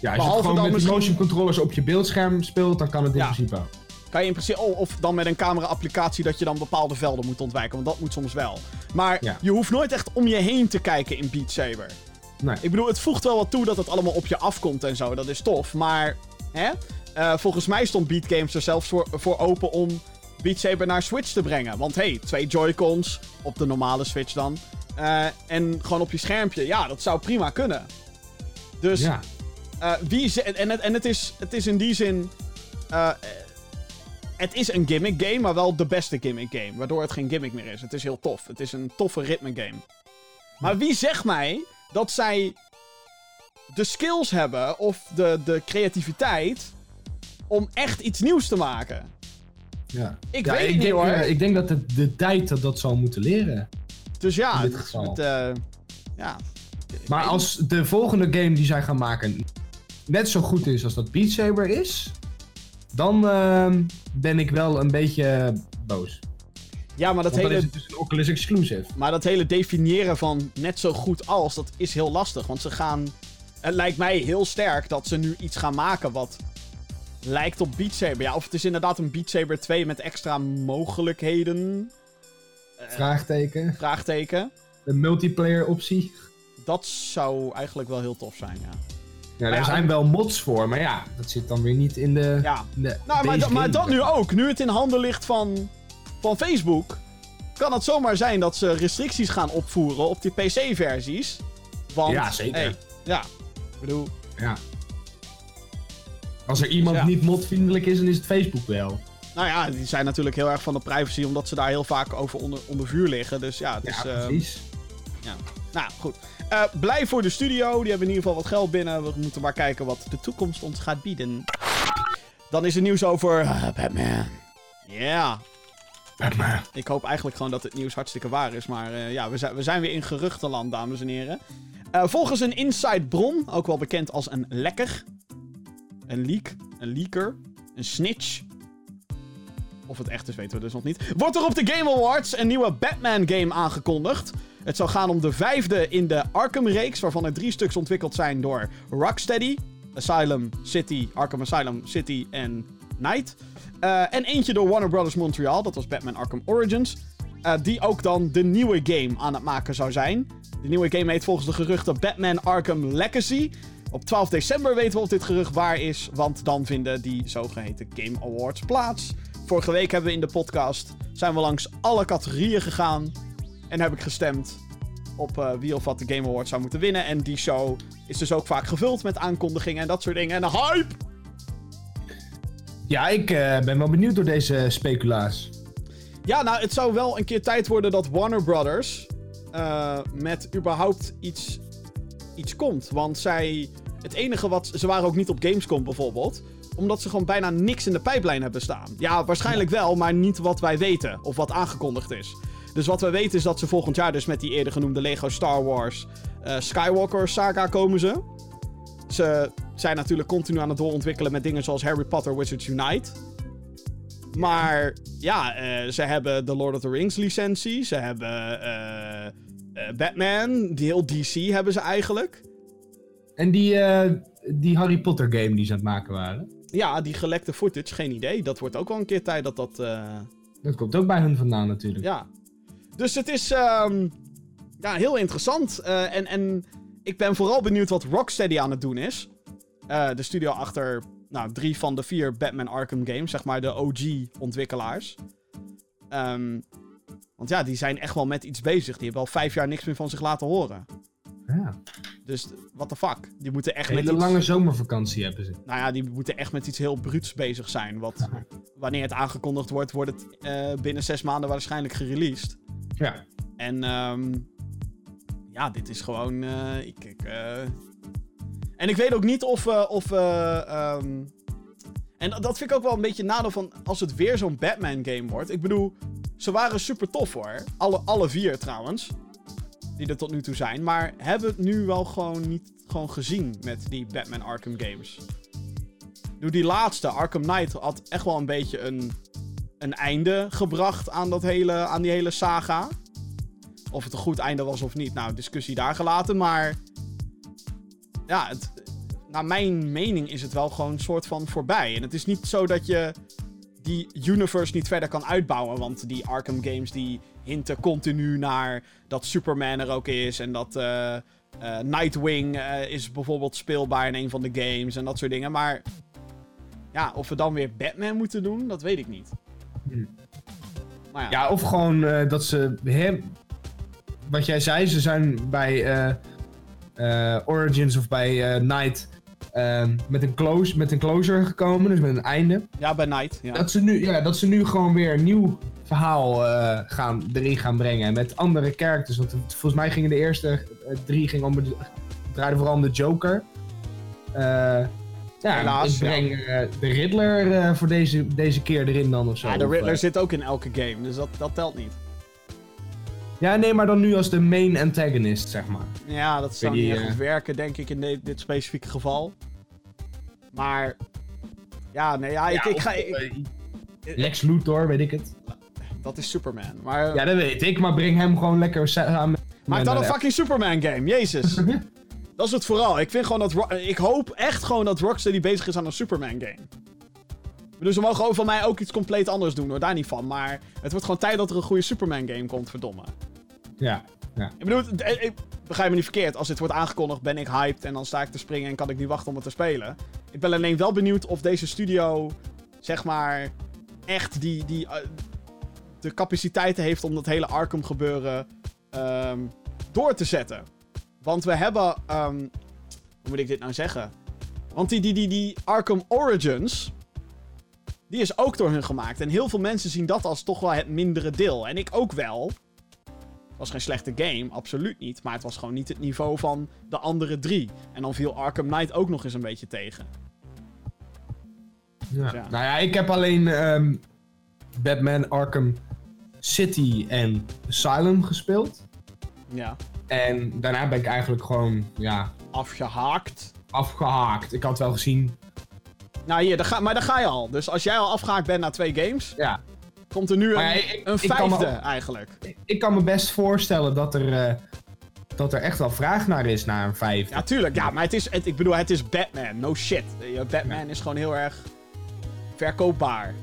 Ja, als je Behalve het gewoon dan met misschien- motion controllers op je beeldscherm speelt, dan kan het in Ja. principe ook. Kan je in principe. Oh, of dan met een camera-applicatie dat je dan bepaalde velden moet ontwijken. Want dat moet soms wel. Maar Ja. je hoeft nooit echt om je heen te kijken in Beat Saber. Nee. Ik bedoel, het voegt wel wat toe dat het allemaal op je afkomt en zo. Dat is tof. Maar, hè? Eh, volgens mij stond Beat Games er zelfs voor, voor open om Beat Saber naar Switch te brengen. Want hey, twee Joy-Cons op de normale Switch dan. eh, en gewoon op je schermpje. Ja, dat zou prima kunnen. Dus Ja. eh, wie ze- en, het, en het, is, het is in die zin. eh, het is een gimmick game, maar wel de beste gimmick game. Waardoor het geen gimmick meer is. Het is heel tof. Het is een toffe ritme game. Maar wie zegt mij dat zij de skills hebben of de, de creativiteit om echt iets nieuws te maken? Ja. Ik Ja, weet het ik niet denk, hoor. eh, ik denk dat het de tijd dat dat zal moeten leren. dus ja, in dit het- geval. het, eh, ja. Maar als de volgende game die zij gaan maken net zo goed is als dat Beat Saber is, dan ehm, ben ik wel een beetje boos. Ja, maar dat Want dan hele is het dus een Oculus exclusive. Maar dat hele definiëren van net zo goed als, dat is heel lastig. Want ze gaan. Het lijkt mij heel sterk dat ze nu iets gaan maken wat lijkt op Beat Saber. Ja, of het is inderdaad een Beat Saber 2 met extra mogelijkheden. Vraagteken. Vraagteken. Een multiplayer optie. Dat zou eigenlijk wel heel tof zijn, ja. Ja, ja, daar zijn wel mods voor, maar ja, dat zit dan weer niet in de... Ja. de Nou, maar, maar dat nu ook. Nu het in handen ligt van, van Facebook. Kan het zomaar zijn dat ze restricties gaan opvoeren op die PC-versies. Want. Ja, zeker. hey, ja. Ik bedoel. Ja. Als er iemand Ja. niet modvriendelijk is, dan is het Facebook wel. Nou ja, die zijn natuurlijk heel erg van de privacy, omdat ze daar heel vaak over onder, onder vuur liggen. Dus ja, het Ja, is. eh, precies. nou goed. Eh, blij voor de studio. Die hebben in ieder geval wat geld binnen. We moeten maar kijken wat de toekomst ons gaat bieden. Dan is er nieuws over eh, Batman. Ja. Batman. Ik hoop eigenlijk gewoon dat het nieuws hartstikke waar is. Maar eh, ja, we zijn, we zijn weer in geruchtenland, dames en heren. Eh, volgens een inside bron, ook wel bekend als een lekker. Een leak. Een leaker. Een snitch. Of het echt is, weten we dus nog niet. Wordt er op de Game Awards een nieuwe Batman-game aangekondigd. Het zal gaan om de vijfde in de Arkham-reeks, waarvan er drie stuks ontwikkeld zijn door Rocksteady, Asylum City, Arkham Asylum City en Night. Eh, en eentje door Warner Bros. Montreal, dat was Batman Arkham Origins. eh, die ook dan de nieuwe game aan het maken zou zijn. De nieuwe game heet volgens de geruchten Batman Arkham Legacy. Op 12 december weten we of dit gerucht waar is, want dan vinden die zogeheten Game Awards plaats. Vorige week hebben we in de podcast zijn we langs alle categorieën gegaan en heb ik gestemd op eh, wie of wat de Game Awards zou moeten winnen. En die show is dus ook vaak gevuld met aankondigingen en dat soort dingen. En een hype! Ja, ik eh, ben wel benieuwd door deze speculaas. Ja, nou, het zou wel een keer tijd worden dat Warner Brothers eh, met überhaupt iets, iets komt. Want zij, het enige wat, ze waren ook niet op Gamescom bijvoorbeeld, omdat ze gewoon bijna niks in de pijplijn hebben staan. Ja, waarschijnlijk wel, maar niet wat wij weten of wat aangekondigd is. Dus wat we weten is dat ze volgend jaar dus met die eerder genoemde Lego Star Wars eh, Skywalker saga komen ze. Ze zijn natuurlijk continu aan het doorontwikkelen met dingen zoals Harry Potter Wizards Unite. Maar ja, eh, ze hebben de Lord of the Rings licentie. Ze hebben eh, Batman. Die heel DC hebben ze eigenlijk. En die, eh, die Harry Potter game die ze aan het maken waren. Ja, die gelekte footage, geen idee. Dat wordt ook wel een keer tijd dat dat... eh, Dat komt ook bij hun vandaan natuurlijk. ja. Dus het is ehm, ja, heel interessant. Eh, en, en ik ben vooral benieuwd wat Rocksteady aan het doen is. Eh, de studio achter nou, drie van de vier Batman Arkham games. Zeg maar de OG-ontwikkelaars. Ehm, want ja, die zijn echt wel met iets bezig. Die hebben al vijf jaar niks meer van zich laten horen. Ja. Dus what the fuck. Die moeten echt met iets... lange zomervakantie hebben ze. Nou ja, die moeten echt met iets heel bruuts bezig zijn. Wat, wanneer het aangekondigd wordt, wordt het eh, binnen zes maanden waarschijnlijk gereleased. Ja. En ehm ja, dit is gewoon. eh, ik, ik, eh, En ik weet ook niet of. of eh, ehm, En dat vind ik ook wel een beetje nadeel van als het weer zo'n Batman-game wordt. Ik bedoel, ze waren super tof hoor. Alle, alle vier trouwens. Die er tot nu toe zijn. Maar hebben het nu wel gewoon niet gewoon gezien met die Batman Arkham games. Doe die laatste, Arkham Knight, had echt wel een beetje een, een einde gebracht aan, dat hele, aan die hele saga. Of het een goed einde was of niet, nou, discussie daar gelaten. Maar ja, naar mijn mening is het wel gewoon een soort van voorbij. En het is niet zo dat je die universe niet verder kan uitbouwen. Want die Arkham games die hinten continu naar dat Superman er ook is. En dat uh, uh, Nightwing uh, is bijvoorbeeld speelbaar in een van de games. En dat soort dingen. Maar ja, of we dan weer Batman moeten doen, dat weet ik niet. Maar ja. ja. of gewoon dat ze hem... Wat jij zei, ze zijn bij Origins of bij Night Ehm, met, een close, met een closure gekomen, dus met een einde. Ja, bij Night. Ja. Dat, ze nu, ja, dat ze nu gewoon weer een nieuw verhaal uh, gaan, erin gaan brengen. Met andere characters. Want volgens mij gingen de eerste uh, drie gingen om, draaiden vooral om de Joker. Uh, ja, Helaas, ik breng ja. de Riddler voor deze, deze keer erin dan of zo. Ja, de Riddler zit ook in elke game, dus dat, dat telt niet. Ja, nee, maar dan nu als de main antagonist, zeg maar. Ja, dat zou niet echt goed werken, denk ik, in dit specifieke geval. Maar... Ja, nee, ja, ik, ik ga... Ik, Lex Luthor, weet ik het. Dat is Superman, maar... Ja, dat weet ik, maar breng hem gewoon lekker samen... Maak dan een fucking Superman game, jezus. dat is het vooral. Ik vind gewoon dat... Ik hoop echt gewoon dat Rocksteady bezig is aan een Superman game. Dus ze mogen van mij ook iets compleet anders doen, hoor. Daar niet van. Maar het wordt gewoon tijd dat er een goede Superman game komt, verdomme. Ja, ja. Ik bedoel, ik, begrijp me niet verkeerd. Als dit wordt aangekondigd, ben ik hyped en dan sta ik te springen en kan ik niet wachten om het te spelen. Ik ben alleen wel benieuwd of deze studio, zeg maar, echt die, die, uh, de capaciteiten heeft om dat hele Arkham gebeuren um, door te zetten. Want we hebben, um, hoe moet ik dit nou zeggen? Want die, die, die, die Arkham Origins, die is ook door hun gemaakt. En heel veel mensen zien dat als toch wel het mindere deel. En ik ook wel. Het was geen slechte game, absoluut niet. Maar het was gewoon niet het niveau van de andere drie. En dan viel Arkham Knight ook nog eens een beetje tegen. Ja. Dus ja. Nou ja, ik heb alleen um, Batman Arkham City en Asylum gespeeld. Ja. En daarna ben ik eigenlijk gewoon, ja... Afgehaakt. Afgehaakt. Ik had wel gezien nou hier, daar ga, maar daar ga je al. Dus als jij al afgehaakt bent na twee games, ja. komt er nu een, een vijfde eigenlijk. Ik, ik, kan me best voorstellen dat er, uh, dat er echt wel vraag naar is naar een vijfde. Ja, tuurlijk. Ja, maar het is, het, ik bedoel, het is Batman. No shit. Batman is gewoon heel erg verkoopbaar.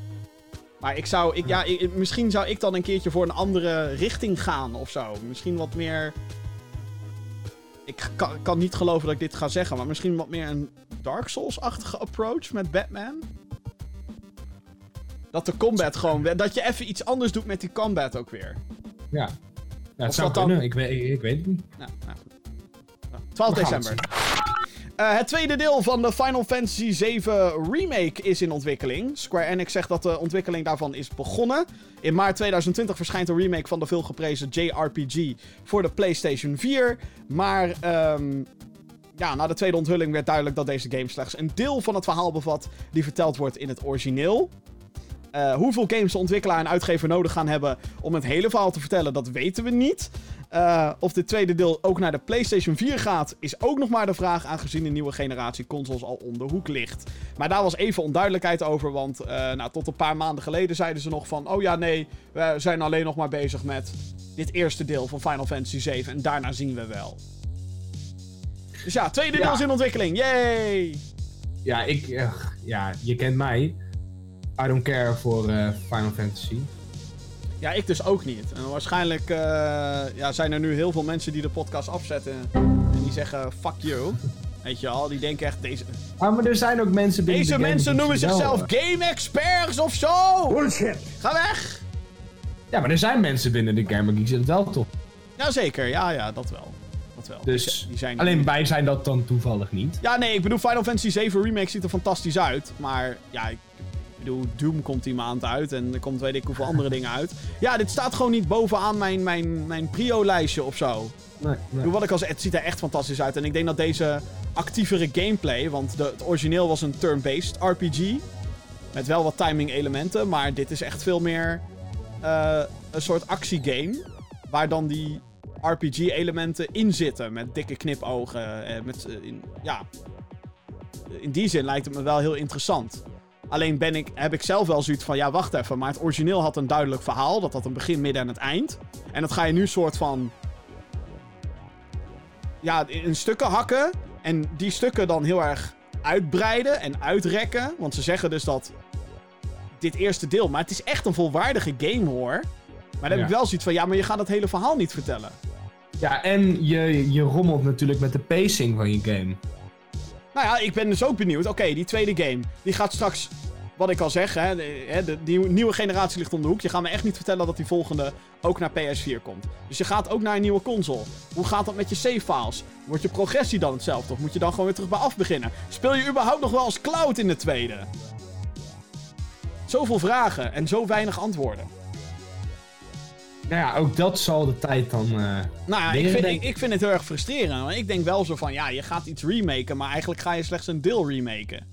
Maar ik zou, ik, ja, ik, misschien zou ik dan een keertje voor een andere richting gaan of zo. Misschien wat meer. Ik kan, kan niet geloven dat ik dit ga zeggen, maar misschien wat meer een Dark Souls-achtige approach met Batman. Dat de combat gewoon... Dat je even iets anders doet met die combat ook weer. Ja. ja het zou kunnen. Dan... Ik, weet, ik, weet het niet. Nou, nou, 12 december. Uh, het tweede deel van de Final Fantasy VII Remake is in ontwikkeling. Square Enix zegt dat de ontwikkeling daarvan is begonnen. In maart 2020 verschijnt een remake van de veelgeprezen JRPG voor de PlayStation 4. Maar um, ja, na de tweede onthulling werd duidelijk dat deze game slechts een deel van het verhaal bevat die verteld wordt in het origineel. Uh, hoeveel games de ontwikkelaar en uitgever nodig gaan hebben om het hele verhaal te vertellen, dat weten we niet. Uh, of dit tweede deel ook naar de PlayStation 4 gaat, is ook nog maar de vraag, aangezien de nieuwe generatie consoles al om de hoek ligt. Maar daar was even onduidelijkheid over, want uh, nou, tot een paar maanden geleden zeiden ze nog van: oh ja, nee, we zijn alleen nog maar bezig met dit eerste deel van Final Fantasy 7 en daarna zien we wel. Dus ja, tweede deel is in ontwikkeling. Yay! Ja, ik, uh, ja, je kent mij. I don't care voor uh, Final Fantasy. Ja, ik dus ook niet. En waarschijnlijk uh, ja, zijn er nu heel veel mensen die de podcast afzetten en die zeggen fuck you. Weet je al, die denken echt deze... Ah, maar er zijn ook mensen binnen Deze de mensen noemen zichzelf game experts of zo! Bullshit! Ga weg! Ja, maar er zijn mensen binnen de Gamer Geeks het wel toch? Jazeker, ja, ja, dat wel. Dus die zijn alleen wij zijn dat dan toevallig niet. Ja, nee, ik bedoel, Final Fantasy 7 Remake ziet er fantastisch uit. Maar ja, ik bedoel, Doom komt die maand uit en er komt weet ik hoeveel andere dingen uit. Ja, dit staat gewoon niet bovenaan mijn, mijn, mijn prio-lijstje of zo. Nee, nee. Wat ik al zei, het ziet er echt fantastisch uit. En ik denk dat deze actievere gameplay, want de, het origineel was een turn-based RPG. Met wel wat timing elementen, maar dit is echt veel meer uh, een soort actiegame. Waar dan die RPG-elementen in zitten. Met dikke knipogen. Eh, met, uh, in, ja. in die zin lijkt het me wel heel interessant. Alleen ben ik, heb ik zelf wel zoiets van, ja, wacht even. Maar het origineel had een duidelijk verhaal. Dat had een begin, midden en het eind. En dat ga je nu soort van... Ja, in stukken hakken. En die stukken dan heel erg uitbreiden en uitrekken. Want ze zeggen dus dat dit eerste deel... Maar het is echt een volwaardige game, hoor. Maar dan heb ik wel zoiets van, ja, maar je gaat het hele verhaal niet vertellen. Ja, en je, je rommelt natuurlijk met de pacing van je game. Nou ja, ik ben dus ook benieuwd. Oké, die tweede game. Die gaat straks, wat ik al zeg, hè, de, die nieuwe generatie ligt om de hoek. Je gaat me echt niet vertellen dat die volgende ook naar PS4 komt. Dus je gaat ook naar een nieuwe console. Hoe gaat dat met je save files? Wordt je progressie dan hetzelfde? Of moet je dan gewoon weer terug bij af beginnen? Speel je überhaupt nog wel als cloud in de tweede? Zoveel vragen en zo weinig antwoorden. Nou ja, ook dat zal de tijd dan... eh, Nou ja, ik vind, ik, ik vind het heel erg frustrerend. Want ik denk wel zo van, ja, je gaat iets remaken, maar eigenlijk ga je slechts een deel remaken.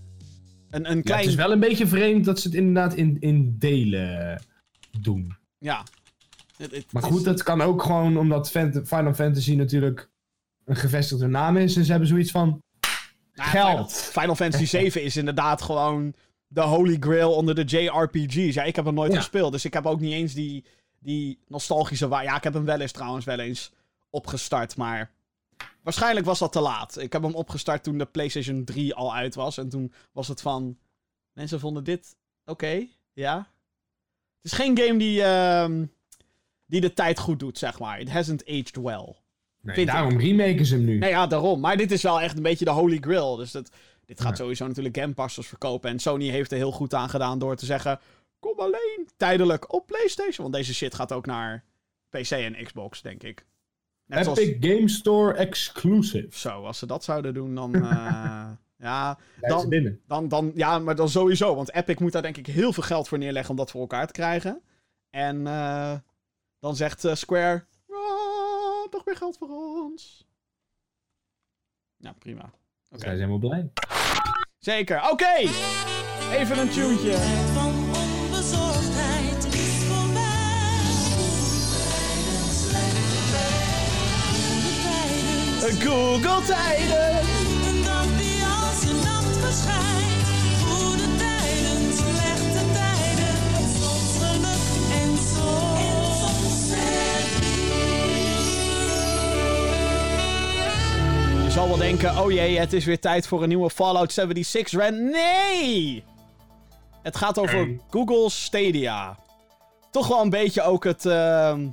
Een, een ja, klein... het is wel een beetje vreemd dat ze het inderdaad in, in delen doen. Ja. Het- het Maar goed, dat kan ook gewoon omdat Final Fantasy natuurlijk een gevestigde naam is. En ze hebben zoiets van... Nou, geld. Final, Final Fantasy 7 is inderdaad gewoon de holy grail onder de JRPG's. Ja, ik heb hem nooit Ja. gespeeld, dus ik heb ook niet eens die, die nostalgische... wa- Ja, ik heb hem wel eens trouwens wel eens opgestart, maar... Waarschijnlijk was dat te laat. Ik heb hem opgestart toen de PlayStation 3 al uit was. En toen was het van... Mensen vonden dit oké, ja. Het is geen game die, ehm, die de tijd goed doet, zeg maar. It hasn't aged well. Nee, Vind ik. daarom remaken ze hem nu. Nee, ja, daarom. Maar dit is wel echt een beetje de holy grail. Dus dat, dit gaat Ja. sowieso natuurlijk Game Passers verkopen. En Sony heeft er heel goed aan gedaan door te zeggen... Kom alleen tijdelijk op PlayStation. Want deze shit gaat ook naar PC en Xbox, denk ik. Net zoals... Epic Game Store exclusive. Zo, als ze dat zouden doen, dan... eh, ja, Dan- dan, dan, ja, maar dan sowieso. Want Epic moet daar denk ik heel veel geld voor neerleggen om dat voor elkaar te krijgen. En eh, dan zegt eh, Square... "Ah, nog meer geld voor ons. Ja, prima. Oké. Zij zijn helemaal blij. Zeker. Oké. Even een tuentje. Google tijden. een dag die als een nacht verschijnt. Goede tijden, slechte tijden. Soms geluk en soms Je zal wel denken, oh jee, het is weer tijd voor een nieuwe Fallout 76 rant. Nee! Het gaat over. Google Stadia. Toch wel een beetje ook het... ehm,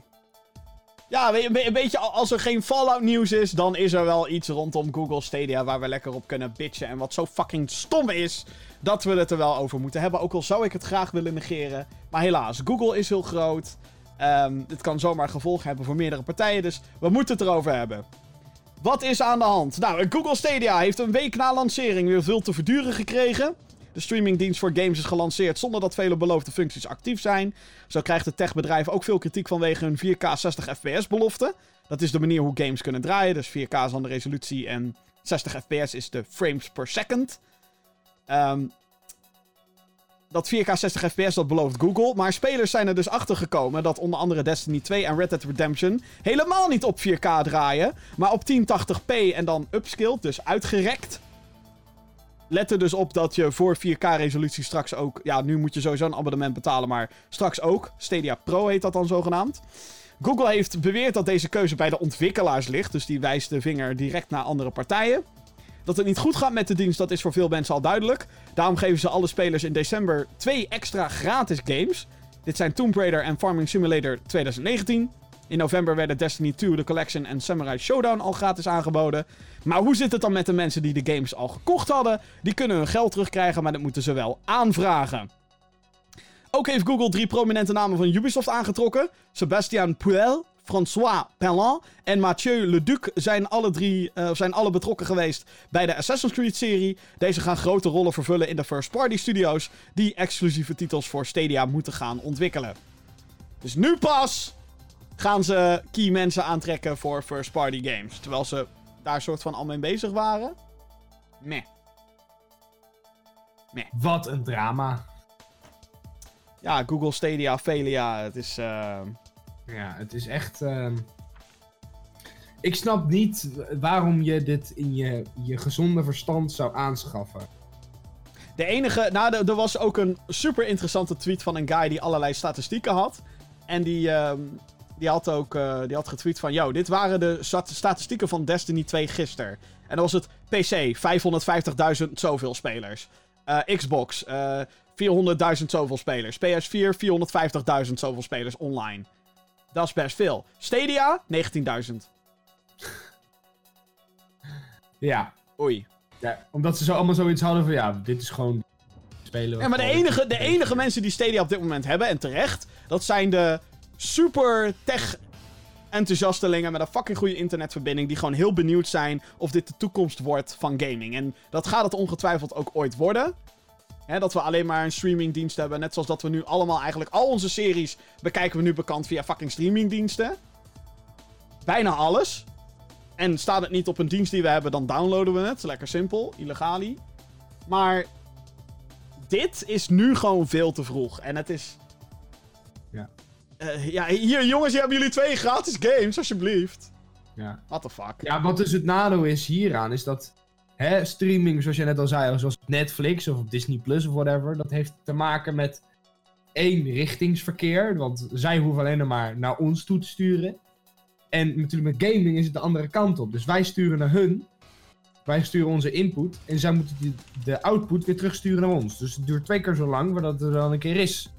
Ja, een be- een beetje al- als er geen Fallout nieuws is, dan is er wel iets rondom Google Stadia waar we lekker op kunnen bitchen. En wat zo fucking stom is, dat we het er wel over moeten hebben. Ook al zou ik het graag willen negeren. Maar helaas, Google is heel groot. Ehm dit kan zomaar gevolgen hebben voor meerdere partijen, dus we moeten het erover hebben. Wat is aan de hand? Nou, Google Stadia heeft een week na lancering weer veel te verduren gekregen. De streamingdienst voor games is gelanceerd zonder dat vele beloofde functies actief zijn. Zo krijgt het techbedrijf ook veel kritiek vanwege hun 4K 60 fps belofte. Dat is de manier hoe games kunnen draaien. Dus 4K is dan de resolutie en 60 fps is de frames per second. Ehm, dat 4K 60 fps, dat belooft Google. Maar spelers zijn er dus achter gekomen dat onder andere Destiny 2 en Red Dead Redemption helemaal niet op 4K draaien. Maar op 1080p en dan upscaled, dus uitgerekt. Let er dus op dat je voor 4K-resolutie straks ook... Ja, nu moet je sowieso een abonnement betalen, maar straks ook. Stadia Pro heet dat dan zogenaamd. Google heeft beweerd dat deze keuze bij de ontwikkelaars ligt. Dus die wijst de vinger direct naar andere partijen. Dat het niet goed gaat met de dienst, dat is voor veel mensen al duidelijk. Daarom geven ze alle spelers in december twee extra gratis games. Dit zijn Tomb Raider en Farming Simulator 2019. In november werden Destiny 2, The Collection en Samurai Showdown al gratis aangeboden. Maar hoe zit het dan met de mensen die de games al gekocht hadden? Die kunnen hun geld terugkrijgen, maar dat moeten ze wel aanvragen. Ook heeft Google drie prominente namen van Ubisoft aangetrokken. Sebastian Puel, François Pellin en Mathieu Leduc zijn alle, drie, eh, zijn alle betrokken geweest bij de Assassin's Creed-serie. Deze gaan grote rollen vervullen in de first-party studio's die exclusieve titels voor Stadia moeten gaan ontwikkelen. Dus nu pas gaan ze key mensen aantrekken voor first-party games. Terwijl ze daar soort van al mee bezig waren. Nee. Wat een drama. Ja, Google Stadia, Velia, het is... eh, Ja, het is echt. ehm, Ik snap niet waarom je dit in je, je gezonde verstand zou aanschaffen. De enige, nou, er- er was ook een super interessante tweet van een guy die allerlei statistieken had. En die, ehm, die had ook eh, die had getweet van: Yo, dit waren de stat- statistieken van Destiny 2 gisteren. En dan was het PC, 550.000 zoveel spelers. Eh, Xbox, eh 400.000 zoveel spelers. PS4, 450.000 zoveel spelers online. Dat is best veel. Stadia, 19.000. Ja. Oei. ja, omdat ze zo allemaal zoiets hadden van ja, dit is gewoon spelen. Ja, maar de enige, de enige mensen die Stadia op dit moment hebben, en terecht, dat zijn de super tech enthousiastelingen met een fucking goede internetverbinding die gewoon heel benieuwd zijn of dit de toekomst wordt van gaming. En dat gaat het ongetwijfeld ook ooit worden. Dat we alleen maar een streamingdienst hebben, net zoals dat we nu allemaal eigenlijk al onze series bekijken we nu bekend via fucking streamingdiensten. Bijna alles. En staat het niet op een dienst die we hebben, dan downloaden we het. Lekker simpel, illegali. Maar dit is nu gewoon veel te vroeg. En het is. Ja. Eh, ja, hier jongens, hier hebben jullie twee gratis games, alsjeblieft. Ja. What the fuck. ja, wat dus het nadeel is hieraan, is dat hè, streaming, zoals je net al zei, zoals Netflix of Disney Plus of whatever, dat heeft te maken met één richtingsverkeer. Want zij hoeven alleen nog maar naar ons toe te sturen. En natuurlijk met gaming is het de andere kant op. Dus wij sturen naar hun. Wij sturen onze input. En zij moeten die, de output weer terugsturen naar ons. Dus het duurt twee keer zo lang voordat het er dan een keer is.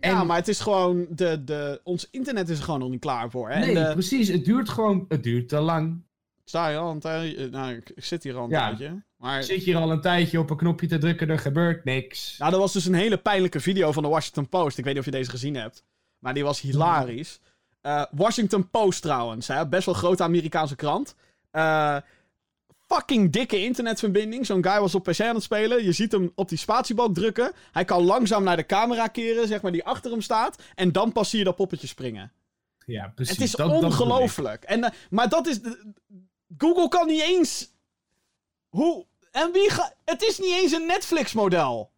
Ja, maar het is gewoon. De, de, ons internet is er gewoon nog niet klaar voor. Hè? Nee, de, precies. Het duurt gewoon... Het duurt te lang. ik sta hier al een tijdje. Nou, ik, ik zit hier al een Ja. tijdje. Maar. Zit je hier al een tijdje op een knopje te drukken, er gebeurt niks. Nou, er was dus een hele pijnlijke video van de Washington Post. Ik weet niet of je deze gezien hebt. Maar die was hilarisch. Eh, Washington Post trouwens, hè? best wel grote Amerikaanse krant. Eh, fucking dikke internetverbinding. Zo'n guy was op PC aan het spelen. Je ziet hem op die spatiebalk drukken. Hij kan langzaam naar de camera keren, zeg maar, die achter hem staat. En dan pas zie je dat poppetje springen. Ja, precies. Het is Dat- dat ongelooflijk. En, eh, maar dat is. Google kan niet eens. Hoe. En wie gaat. Het is niet eens een Netflix-model.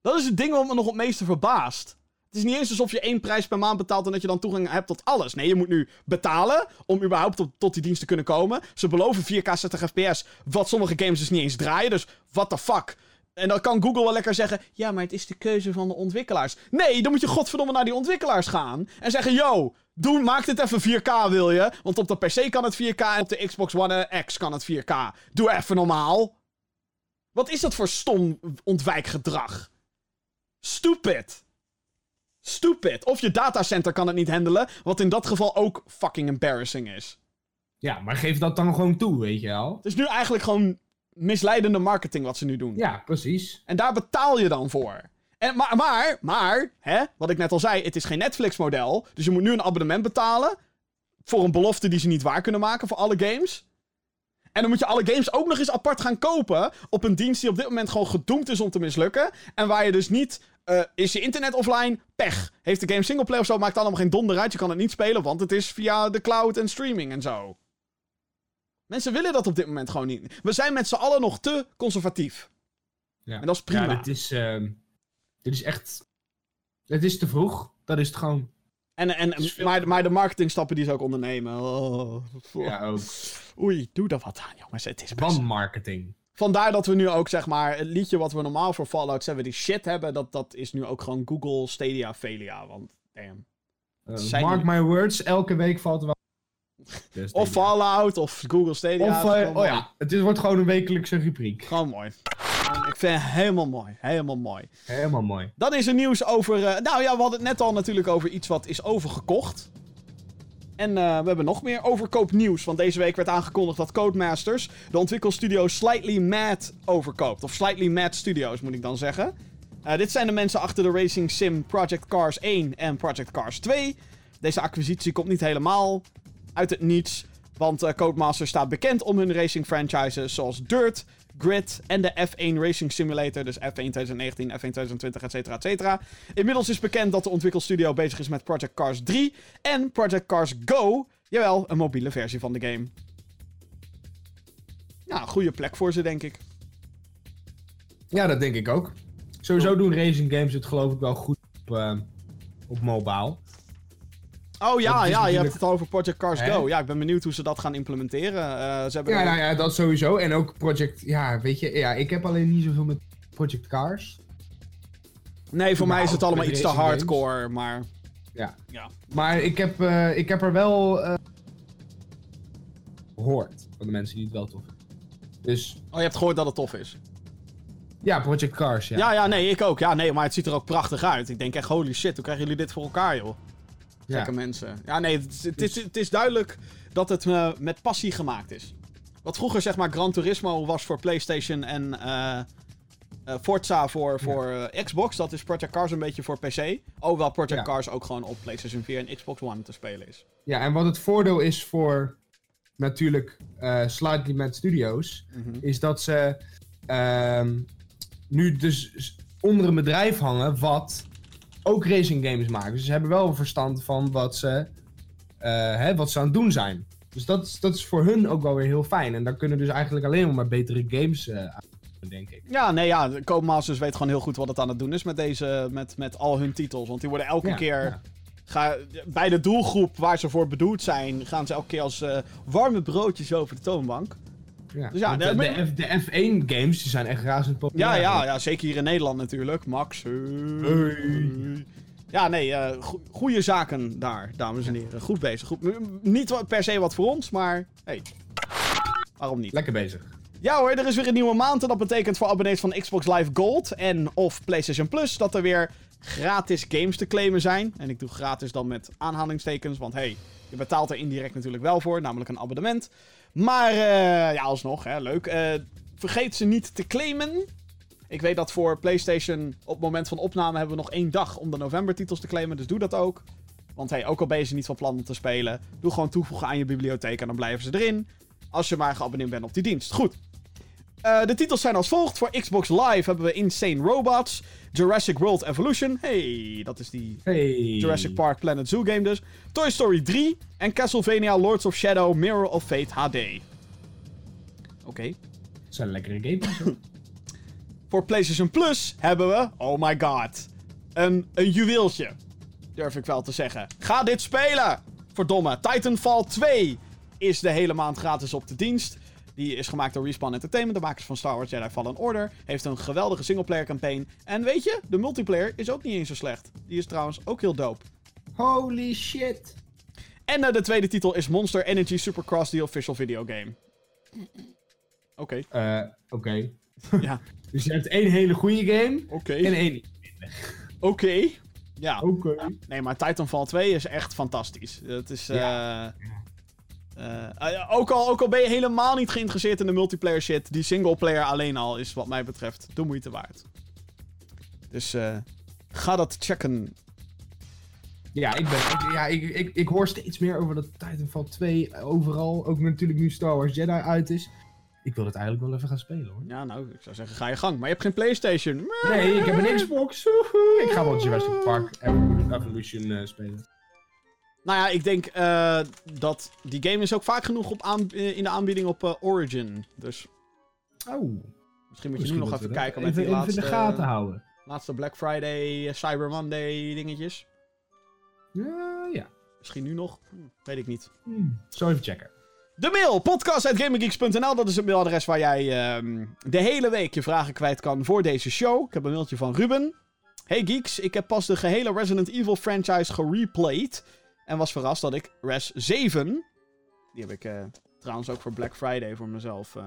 Dat is het ding wat me nog het meeste verbaast. Het is niet eens alsof je één prijs per maand betaalt en dat je dan toegang hebt tot alles. Nee, je moet nu betalen om überhaupt tot, die dienst te kunnen komen. Ze beloven 4K 60 fps, wat sommige games dus niet eens draaien. Dus what the fuck. En dan kan Google wel lekker zeggen: Ja, maar het is de keuze van de ontwikkelaars. Nee, dan moet je godverdomme naar die ontwikkelaars gaan. En zeggen: Yo, doe, maak dit even 4K, wil je? Want op de PC kan het 4K en op de Xbox One X kan het 4K. Doe even normaal. Wat is dat voor stom ontwijkgedrag? Stupid. Stupid. Of je datacenter kan het niet handelen, wat in dat geval ook fucking embarrassing is. Ja, maar geef dat dan gewoon toe, weet je wel. Het is nu eigenlijk gewoon misleidende marketing wat ze nu doen. Ja, precies. En daar betaal je dan voor. En, maar, maar, maar, hè, wat ik net al zei, het is geen Netflix-model. Dus je moet nu een abonnement betalen. Voor een belofte die ze niet waar kunnen maken voor alle games. En dan moet je alle games ook nog eens apart gaan kopen. Op een dienst die op dit moment gewoon gedoemd is om te mislukken. En waar je dus niet. eh, is je internet offline? Pech. Heeft de game singleplayer of zo? Maakt allemaal geen donder uit. Je kan het niet spelen, want het is via de cloud en streaming en zo. Mensen willen dat op dit moment gewoon niet. We zijn met z'n allen nog te conservatief. Ja. En dat is prima. Ja, dit is, ehm, dit is echt... Het is te vroeg. Dat is het gewoon. En, en, veel- maar, maar de marketingstappen die ze ook ondernemen. Oh, Ja, ook. Oei, doe daar wat aan, jongens. Het is best... Wanmarketing. Vandaar dat we nu ook, zeg maar, het liedje wat we normaal voor Fallout 70 shit hebben, dat, dat is nu ook gewoon Google Stadia Velia. Want, damn. Eh, mark my words, elke week valt er wel... Of Fallout, of Google Stadia. Of, eh, oh ja, het is, wordt gewoon een wekelijkse rubriek. Gewoon mooi. Ik vind het helemaal mooi. Helemaal mooi. Helemaal mooi. Dan is er nieuws over. eh, nou ja, we hadden het net al natuurlijk over iets wat is overgekocht. En eh, we hebben nog meer overkoopnieuws. Want deze week werd aangekondigd dat Codemasters de ontwikkelstudio Slightly Mad overkoopt. Of Slightly Mad Studios moet ik dan zeggen. Eh, dit zijn de mensen achter de racing sim Project Cars 1 en Project Cars 2. Deze acquisitie komt niet helemaal uit het niets. Want eh, Codemasters staat bekend om hun racing franchises zoals Dirt, Grid en de F1 Racing Simulator. Dus F1 2019, F1 2020, etc. etc. Inmiddels is bekend dat de ontwikkelstudio bezig is met Project Cars 3 en Project Cars Go. Jawel, een mobiele versie van de game. Nou, goede plek voor ze, denk ik. Ja, dat denk ik ook. Sowieso doen racing games het geloof ik wel goed op, eh, op mobile. Oh ja, ja, je hebt het al over Project Cars? Go. Ja, ik ben benieuwd hoe ze dat gaan implementeren. Eh, ze hebben Ja, er- nou ja, dat sowieso. En ook Project, ja, weet je, ja, ik heb alleen niet zoveel met Project Cars. Nee, voor mij is het allemaal iets te hardcore, maar... Ja. Ja. Maar ik heb, eh, ik heb er wel eh, gehoord van de mensen die het wel tof vinden. Dus Oh, je hebt gehoord dat het tof is. ja, Project Cars, ja. Ja, ja, nee, ik ook. Ja, nee, maar het ziet er ook prachtig uit. Ik denk echt, holy shit, hoe krijgen jullie dit voor elkaar, joh? Ja. Gekke mensen. Ja, nee, het, is- het, is, het is duidelijk dat het eh, met passie gemaakt is. Wat vroeger, zeg maar, Gran Turismo was voor PlayStation en eh, eh, Forza voor, voor Xbox, dat is Project Cars een beetje voor PC. Hoewel Project Ja. Cars ook gewoon op PlayStation 4 en Xbox One te spelen is. Ja, en wat het voordeel is voor natuurlijk eh Slightly Mad Studios, Mhm. is dat ze ehm, nu dus onder een bedrijf hangen wat ook racing games maakt. Dus ze hebben wel een verstand van wat ze, eh, hè, wat ze aan het doen zijn. Dus dat, is- dat is voor hun ook wel weer heel fijn. En dan kunnen dus eigenlijk alleen maar betere games aan, denk ik. Ja, nee, ja, Codemasters weet gewoon heel goed wat het aan het doen is met deze, met, met al hun titels. Want die worden elke Ja, keer, ja. ga, bij de doelgroep waar ze voor bedoeld zijn, gaan ze elke keer als eh, warme broodjes over de toonbank. Ja. Dus ja, de, de, F, de F1 games die zijn echt razend populair. Ja, ja, ja, zeker hier in Nederland natuurlijk. Max. hey. Ja, nee, eh go- goede zaken daar, dames en heren. Goed bezig. Goed, niet per se wat voor ons, maar hey, waarom niet? Lekker bezig. Ja hoor, er is weer een nieuwe maand en dat betekent voor abonnees van Xbox Live Gold en of PlayStation Plus dat er weer gratis games te claimen zijn. En ik doe gratis dan met aanhalingstekens, want hey, je betaalt er indirect natuurlijk wel voor, namelijk een abonnement. Maar eh, ja, alsnog, hè, leuk. Eh, vergeet ze niet te claimen. Ik weet dat voor PlayStation op het moment van opname hebben we nog één dag om de novembertitels te claimen, dus doe dat ook. Want hey, ook al ben je ze niet van plan om te spelen, doe gewoon toevoegen aan je bibliotheek en dan blijven ze erin. Als je maar geabonneerd bent op die dienst. Goed. Eh, de titels zijn als volgt. Voor Xbox Live hebben we Insane Robots, Jurassic World Evolution. Hey, dat is die Hey. Jurassic Park Planet Zoo game dus. Toy Story 3 en Castlevania Lords of Shadow Mirror of Fate HD. Oké. Dat zijn lekkere games. Voor PlayStation Plus hebben we, oh my god, een, een juweeltje. Durf ik wel te zeggen. Ga dit spelen! Verdomme, Titanfall 2 is de hele maand gratis op de dienst. Die is gemaakt door Respawn Entertainment, de makers van Star Wars Jedi Fallen Order. Heeft een geweldige singleplayer campaign. En weet je, de multiplayer is ook niet eens zo slecht. Die is trouwens ook heel dope. Holy shit. En eh, de tweede titel is Monster Energy Supercross, the official video game. Oké, Eh, Oké. ja, Dus je hebt één hele goede game oké, en één niet. oké. Ja, Oké. nee, maar Titanfall 2 is echt fantastisch. Het is, eh, Ja. Eh, eh, ook, al, ook al ben je helemaal niet geïnteresseerd in de multiplayer shit, die singleplayer alleen al is wat mij betreft de moeite waard. Dus eh, ga dat checken. Ja, ik, ben, ik, ja ik, ik, ik hoor steeds meer over dat Titanfall 2 overal. Ook natuurlijk nu Star Wars Jedi uit is. Ik wil het eigenlijk wel even gaan spelen hoor. Ja, nou, ik zou zeggen, ga je gang. Maar je hebt geen PlayStation. Nee, ik heb een Xbox. Ik ga wel Jurassic Park Evo- Evolution eh, spelen. Nou ja, ik denk eh, dat die game is ook vaak genoeg op aan, eh, in de aanbieding op eh, Origin. Dus Oh. misschien moet je nu nog even kijken met even, die laatste, in de gaten houden. laatste Black Friday, Cyber Monday dingetjes. Ja, ja. Misschien nu nog? Hm, weet ik niet. Hmm. Zo even checken. De mail, podcast.gaminggeeks.nl. Dat is het mailadres waar jij ehm, de hele week je vragen kwijt kan voor deze show. Ik heb een mailtje van Ruben. Hey geeks, ik heb pas de gehele Resident Evil franchise gereplayed. En was verrast dat ik Res 7... Die heb ik eh, trouwens ook voor Black Friday voor mezelf eh,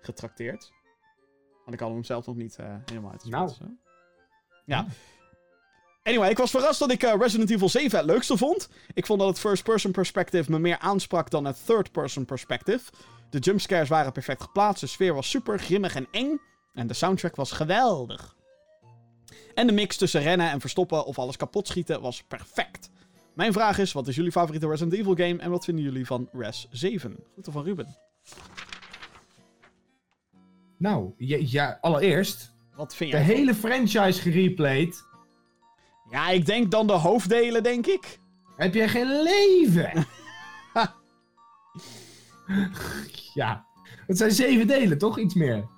getrakteerd. Want ik had hem zelf nog niet eh, helemaal uitgespeeld. Nou. Ja. Anyway, ik was verrast dat ik Resident Evil 7 het leukste vond. Ik vond dat het first-person perspective me meer aansprak dan het third-person perspective. De jumpscares waren perfect geplaatst, de sfeer was super grimmig en eng. En de soundtrack was geweldig. En de mix tussen rennen en verstoppen of alles kapot schieten was perfect. Mijn vraag is, wat is jullie favoriete Resident Evil game en wat vinden jullie van Res 7? Groeten van Ruben. Nou, ja, ja, allereerst. Wat vind De jij? van- hele franchise gereplayed. Ja, ik denk dan de hoofddelen, denk ik. Heb jij geen leven? ja. Het zijn zeven delen, toch? Iets meer.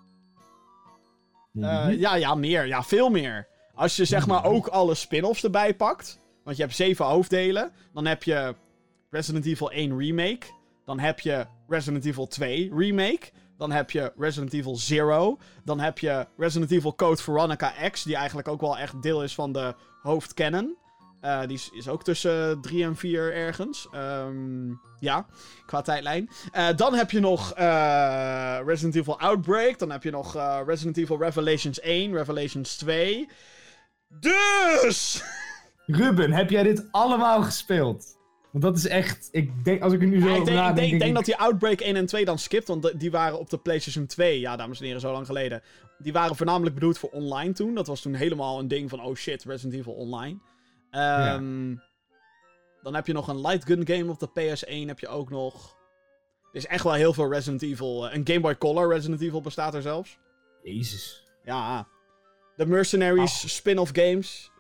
Eh, ja, ja, meer. Ja, veel meer. Als je zeg maar ook alle spin-offs erbij pakt. Want je hebt zeven hoofddelen. Dan heb je Resident Evil 1 Remake. Dan heb je Resident Evil 2 Remake. Dan heb je Resident Evil 0. Dan heb je Resident Evil Code Veronica X. Die eigenlijk ook wel echt deel is van de hoofdcanon. Eh, die is, is ook tussen 3 en 4 ergens. Ehm, ja, qua tijdlijn. Eh, dan heb je nog eh, Resident Evil Outbreak. Dan heb je nog Resident Evil Revelations 1, Revelations 2. Dus! Ruben, heb jij dit allemaal gespeeld? Want dat is echt... Ik denk, als ik er nu zo Ja, ik denk, ik denk, ik denk ik- dat die Outbreak 1 en 2 dan skipt, want die waren op de PlayStation 2. Ja, dames en heren, zo lang geleden. Die waren voornamelijk bedoeld voor online toen. Dat was toen helemaal een ding van, oh shit, Resident Evil Online. Ehm, Dan heb je nog een light gun game op de PS1, heb je ook nog. Er is echt wel heel veel Resident Evil. eh, Een Game Boy Color Resident Evil bestaat er zelfs. Jezus. Ja. De Mercenaries spin-off games.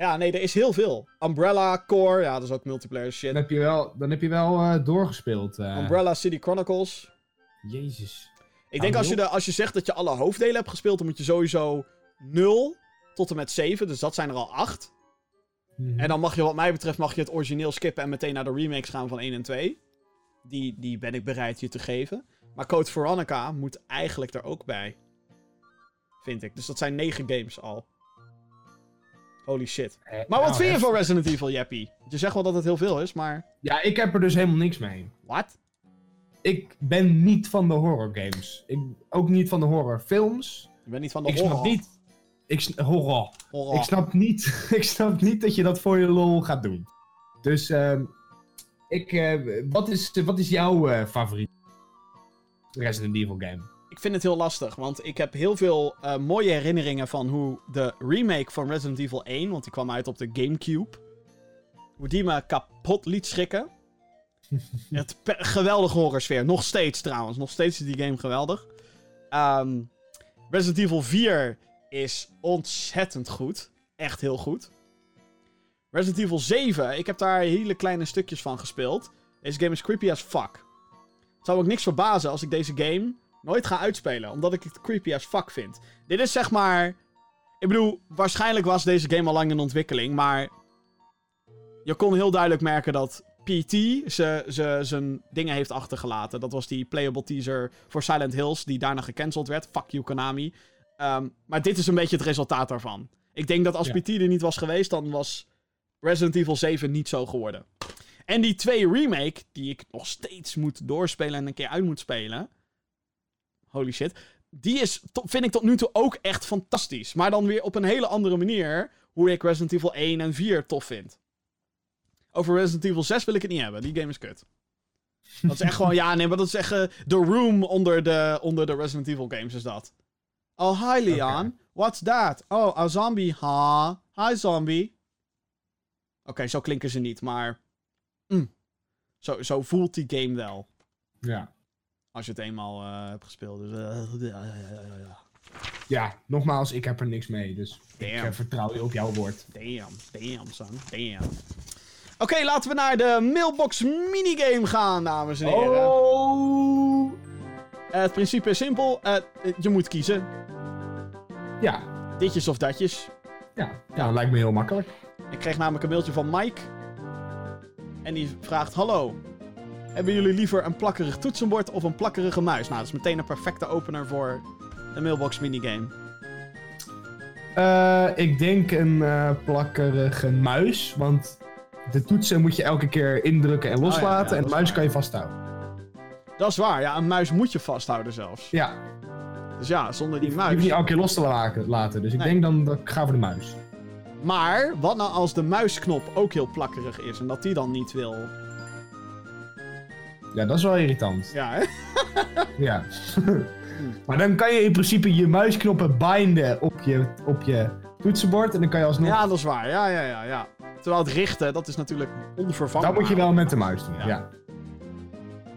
Ja, nee, er is heel veel. Umbrella Core, ja, dat is ook multiplayer shit. Dan heb je wel, dan heb je wel eh, doorgespeeld. eh. Umbrella City Chronicles. Jezus. Ik denk Ah, als je, de, als je zegt dat je alle hoofddelen hebt gespeeld, dan moet je sowieso 0 tot en met 7. Dus dat zijn er al 8. Mhm. En dan mag je, wat mij betreft, mag je het origineel skippen en meteen naar de remakes gaan van 1 en 2. Die, die ben ik bereid je te geven. Maar Code Veronica moet eigenlijk er ook bij. Vind ik. Dus dat zijn 9 games al. Holy shit. Eh, Maar wat nou, vind je van Resident Evil, Jeppie? Je zegt wel dat het heel veel is, maar... Ja, ik heb er dus helemaal niks mee. Wat? Ik ben niet van de horror games. Ik, ook niet van de horrorfilms. Je bent niet van de Ik snap horror. niet... Ik, sn- horror. horror. Ik snap niet, ik snap niet dat je dat voor je lol gaat doen. Dus, ehm ik, eh, wat, is, wat is jouw eh, favoriet Resident Evil game? Ik vind het heel lastig, want ik heb heel veel eh, mooie herinneringen van hoe de remake van Resident Evil 1, want die kwam uit op de Gamecube, hoe die me kapot liet schrikken. het geweldige horrorsfeer. Nog steeds trouwens, nog steeds is die game geweldig. Ehm, Resident Evil 4 is ontzettend goed. Echt heel goed. Resident Evil 7, ik heb daar hele kleine stukjes van gespeeld. Deze game is creepy as fuck. Het zou ook niks verbazen als ik deze game nooit ga uitspelen, omdat ik het creepy as fuck vind. Dit is zeg maar. Ik bedoel, waarschijnlijk was deze game al lang in ontwikkeling, maar. Je kon heel duidelijk merken dat PT ze- ze- zijn dingen heeft achtergelaten. Dat was die playable teaser voor Silent Hills, die daarna gecanceld werd. Fuck you, Konami. Ehm, maar dit is een beetje het resultaat daarvan. Ik denk dat als Ja. PT er niet was geweest, dan was Resident Evil 7 niet zo geworden. En die 2 remake, die ik nog steeds moet doorspelen en een keer uit moet spelen. Holy shit. Die is, vind ik tot nu toe ook echt fantastisch. Maar dan weer op een hele andere manier. Hoe ik Resident Evil 1 en 4 tof vind. Over Resident Evil 6 wil ik het niet hebben. Die game is kut. Dat is echt gewoon, ja, nee, maar dat is echt eh, de room onder de, onder de Resident Evil games is dat. Oh, hi Leon. What's that? Oh, a zombie. Ha. Hi zombie. Oké, zo klinken ze niet, maar... mm. Zo, zo voelt die game wel. Ja. Als je het eenmaal eh, hebt gespeeld. Dus, eh, ja, ja, ja, ja, nogmaals, ik heb er niks mee. Dus ik eh, vertrouw je op jouw woord. Damn, damn, son. Damn. Oké, laten we naar de mailbox minigame gaan, dames en heren. Oh! Het principe is simpel. Je moet kiezen. Ja, Ditjes of datjes. ja. ja, dat lijkt me heel makkelijk. Ik kreeg namelijk een mailtje van Mike. En die vraagt: Hallo. Hebben jullie liever een plakkerig toetsenbord of een plakkerige muis? Nou, dat is meteen een perfecte opener voor de mailbox minigame. Eh, ik denk een eh, plakkerige muis, want de toetsen moet je elke keer indrukken en loslaten Oh ja, ja, en de is muis waar. kan je vasthouden. Dat is waar, ja, een muis moet je vasthouden zelfs. Ja, Dus ja, zonder die je hoeft muis. niet elke keer los te laten, laten dus ik Nee. denk dan dat ik ga voor de muis. Maar wat nou als de muisknop ook heel plakkerig is en dat die dan niet wil? Ja, dat is wel irritant. Ja, hè? Ja. maar dan kan je in principe je muisknoppen binden op je, op je toetsenbord en dan kan je alsnog... Ja, dat is waar. Ja, ja, ja, ja. Terwijl het richten, dat is natuurlijk onvervangbaar. dat moet je wel met de muis doen, Ja. ja.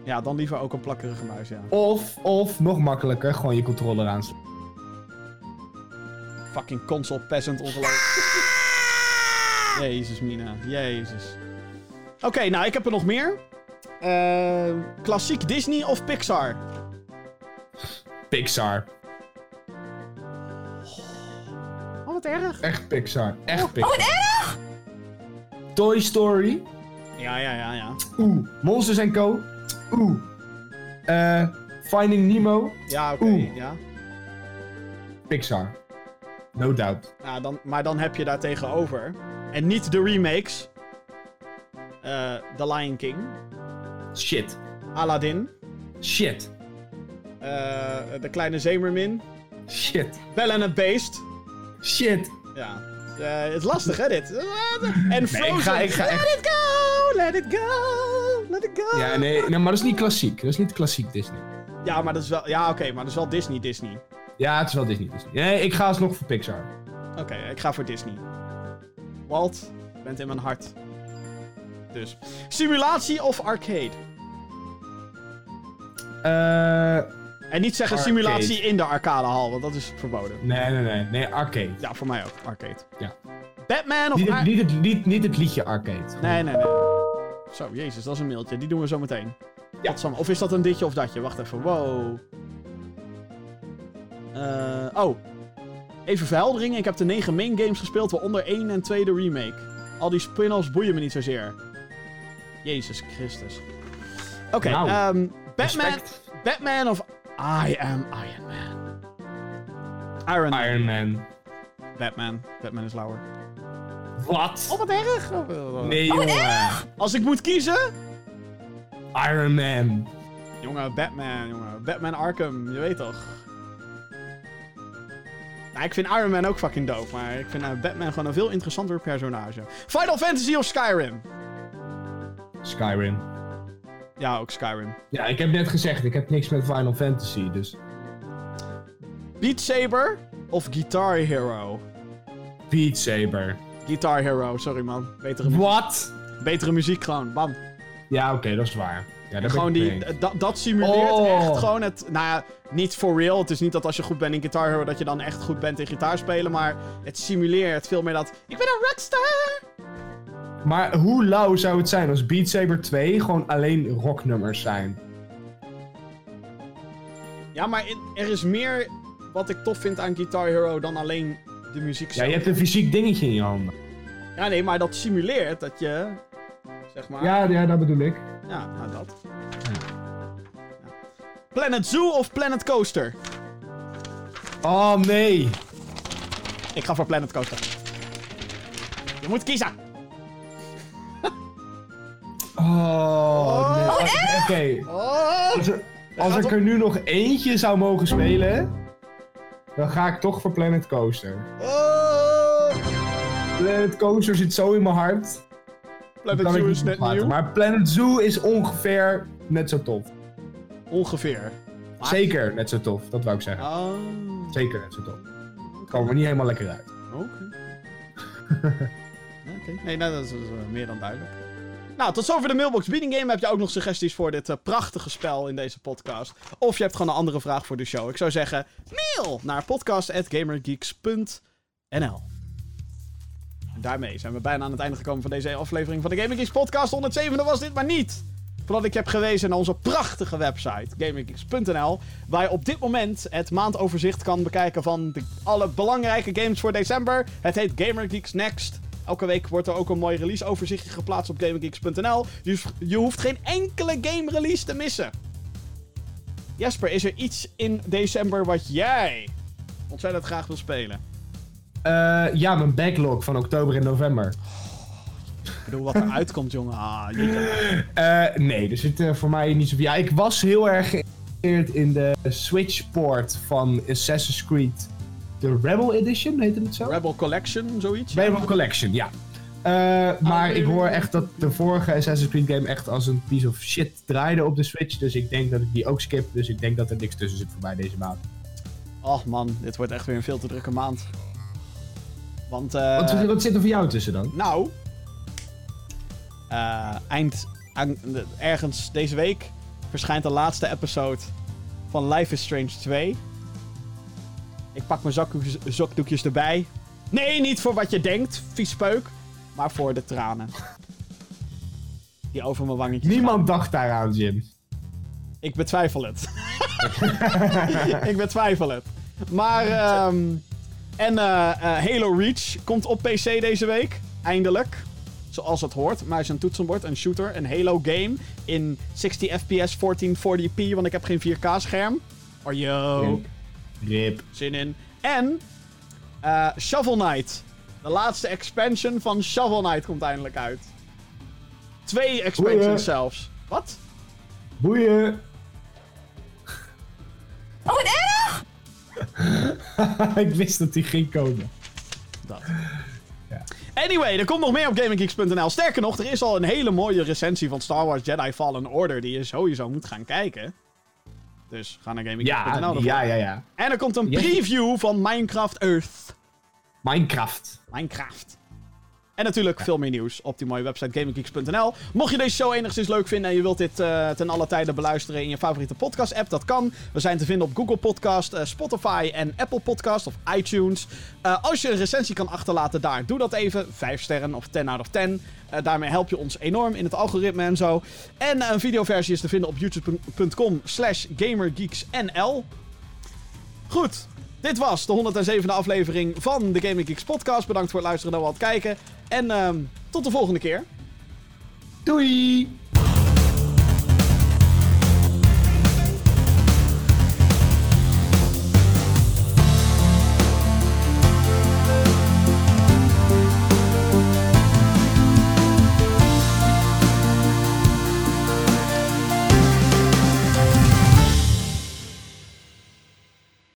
Ja, dan liever ook een plakkerige muis, ja. Of, of, nog makkelijker, gewoon je controller aansluiten. Fucking console peasant ongelooflijk. Jezus, Mina. Jezus. Oké, nou, ik heb er nog meer. Eh, klassiek Disney of Pixar? Pixar. Oh, wat erg. Echt Pixar. Echt Oh, Pixar. wat erg! Toy Story. Ja, ja, ja, ja. Oeh. Monsters Co. Oeh. Eh, Finding Nemo. Ja, oké, Oeh. ja. Pixar. No doubt. Ja, dan, maar dan heb je daar tegenover. En niet de remakes. eh The Lion King. Shit. Aladdin. Shit. eh, de Kleine Zeemermin. Shit. Belle en het Beest. Shit. Ja. Eh, het is lastig, hè, dit? En Frozen. ik ga- ik ga echt- Let it go, let it go, let it go. Ja, nee, nee, maar dat is niet klassiek. Dat is niet klassiek Disney. Ja, maar dat is wel... Ja, oké, maar dat is wel Disney, Disney. Ja, het is wel Disney. Disney. Nee, ik ga alsnog voor Pixar. Oké, ik ga voor Disney. Walt, je bent in mijn hart. Dus. Simulatie of arcade? Eh, En niet zeggen Arcade. simulatie in de arcadehal, want dat is verboden. nee, nee, nee. Nee, arcade. Ja, voor mij ook, arcade. Ja. Batman of... Niet het, niet, het, niet, niet het liedje arcade. Nee, nee, nee. Zo, jezus, dat is een mailtje. Die doen we zo meteen. Ja. Of is dat een ditje of datje? Wacht even. Wow. Eh, oh. Even verheldering. Ik heb de 9 main games gespeeld, waaronder 1 en 2 de remake. Al die spin-offs boeien me niet zozeer. Jezus Christus. Oké, Nou, ehm, Batman, Respect. Batman of I am Iron Man? Iron Man. Iron Man. Batman. Batman is lauwer. Wat? Oh, wat erg. Oh, Nee, jongen. Als ik moet kiezen, Iron Man. Jongen, Batman, jongen. Batman Arkham, je weet toch. Nou, ik vind Iron Man ook fucking dope, maar ik vind eh, Batman gewoon een veel interessanter personage. Final Fantasy of Skyrim? Skyrim. Ja, ook Skyrim. Ja, ik heb net gezegd, ik heb niks met Final Fantasy, dus... Beat Saber of Guitar Hero? Beat Saber. Guitar Hero, sorry man. Betere, mu- Wat? betere muziek gewoon, bam. Ja, oké, dat is waar. Ja, daar Gewoon die, dat, dat simuleert Oh. echt gewoon het, nou ja, niet for real. Het is niet dat als je goed bent in Guitar Hero dat je dan echt goed bent in gitaar spelen, maar het simuleert veel meer dat, ik ben een rockstar! Maar hoe lauw zou het zijn als Beat Saber 2 gewoon alleen rocknummers zijn? Ja, maar er is meer wat ik tof vind aan Guitar Hero dan alleen de muziek Ja, zelf. je hebt een fysiek dingetje in je handen. Ja, nee, maar dat simuleert dat je, zeg maar... Ja, ja dat bedoel ik. Ja, nou dat. Ja. Planet Zoo of Planet Coaster? Oh, nee. Ik ga voor Planet Coaster. Je moet kiezen. Oh, nee. Oké, Oh! als, er, als ik er nu nog eentje zou mogen spelen, dan ga ik toch voor Planet Coaster. Oh! Planet Coaster zit zo in mijn hart. Planet kan Zoo is net nieuw. Maar Planet Zoo is ongeveer net zo tof. Ongeveer. Zeker net zo tof, dat wou ik zeggen. Oh. Zeker net zo tof. Komen we niet helemaal lekker uit. Oké. Oké. Nee, nou, dat is, dat is, eh, meer dan duidelijk. Nou, tot zover de Mailbox Beating Game. Heb je ook nog suggesties voor dit eh, prachtige spel in deze podcast? Of je hebt gewoon een andere vraag voor de show. Ik zou zeggen, mail naar podcast.gamergeeks.nl En daarmee zijn we bijna aan het einde gekomen van deze aflevering van de Gaming Geeks podcast. 107 was dit maar niet. Voordat ik heb gewezen naar onze prachtige website, gaminggeeks.nl. Waar je op dit moment het maandoverzicht kan bekijken van de, alle belangrijke games voor december. Het heet Gamer Geeks Next. Elke week wordt er ook een mooi releaseoverzichtje geplaatst op gaminggeeks.nl. Dus je hoeft geen enkele game release te missen. Jesper, is er iets in december wat jij ontzettend graag wil spelen? Eh, ja, mijn backlog van oktober en november. Ik bedoel, wat er uitkomt, jongen. Ah. Eh, nee, er zit eh, voor mij niet zoveel. Ja, ik was heel erg geïnteresseerd in de Switch-port van Assassin's Creed. De Rebel Edition, heette het zo? Rebel Collection, zoiets? Rebel Collection, ja. Eh, maar ik hoor echt dat de vorige Assassin's Creed game echt als een piece of shit draaide op de Switch. Dus ik denk dat ik die ook skip. Dus ik denk dat er niks tussen zit voor mij deze maand. Och man, dit wordt echt weer een veel te drukke maand. Want, eh... wat, wat zit er voor jou tussen dan? Nou, eh, eind, ergens deze week verschijnt de laatste episode van Life is Strange 2. Ik pak mijn zakdoekjes, zakdoekjes erbij. Nee, niet voor wat je denkt, vies peuk, maar voor de tranen. Die over mijn wangetjes gaan. Niemand dacht daaraan, Jim. Ik betwijfel het. ik betwijfel het. Maar, ehm en eh, eh, Halo Reach komt op PC deze week. Eindelijk. zoals het hoort. Muis en toetsenbord, een shooter, een Halo game in 60 fps 1440p, want ik heb geen 4K scherm. Oh yo, Rip. zin in. En eh, Shovel Knight. De laatste expansion van Shovel Knight komt eindelijk uit. Twee expansions Boeien. zelfs. Wat? Boeien. Oh, wat erg! ik wist dat die ging komen. Dat. Anyway, er komt nog meer op GamingGeeks.nl. Sterker nog, er is al een hele mooie recensie van Star Wars Jedi Fallen Order die je sowieso moet gaan kijken. Dus ga naar GamingGeeks.nl. Ja, ja, ja, ja. En er komt een preview van Minecraft Earth. Minecraft. Minecraft. En natuurlijk veel meer nieuws op die mooie website gaminggeeks.nl. Mocht je deze show enigszins leuk vinden en je wilt dit eh, ten alle tijde beluisteren in je favoriete podcast app, dat kan. We zijn te vinden op Google Podcast, eh, Spotify en Apple Podcast of iTunes. Eh, als je een recensie kan achterlaten daar, doe dat even. 5 sterren of 10 out of 10. Eh, daarmee help je ons enorm in het algoritme en zo. En een videoversie is te vinden op youtube.com slash gamergeeksnl. Goed, dit was de 107e aflevering van de Gaming Geeks podcast. Bedankt voor het luisteren en het kijken. En ehm, tot de volgende keer. Doei!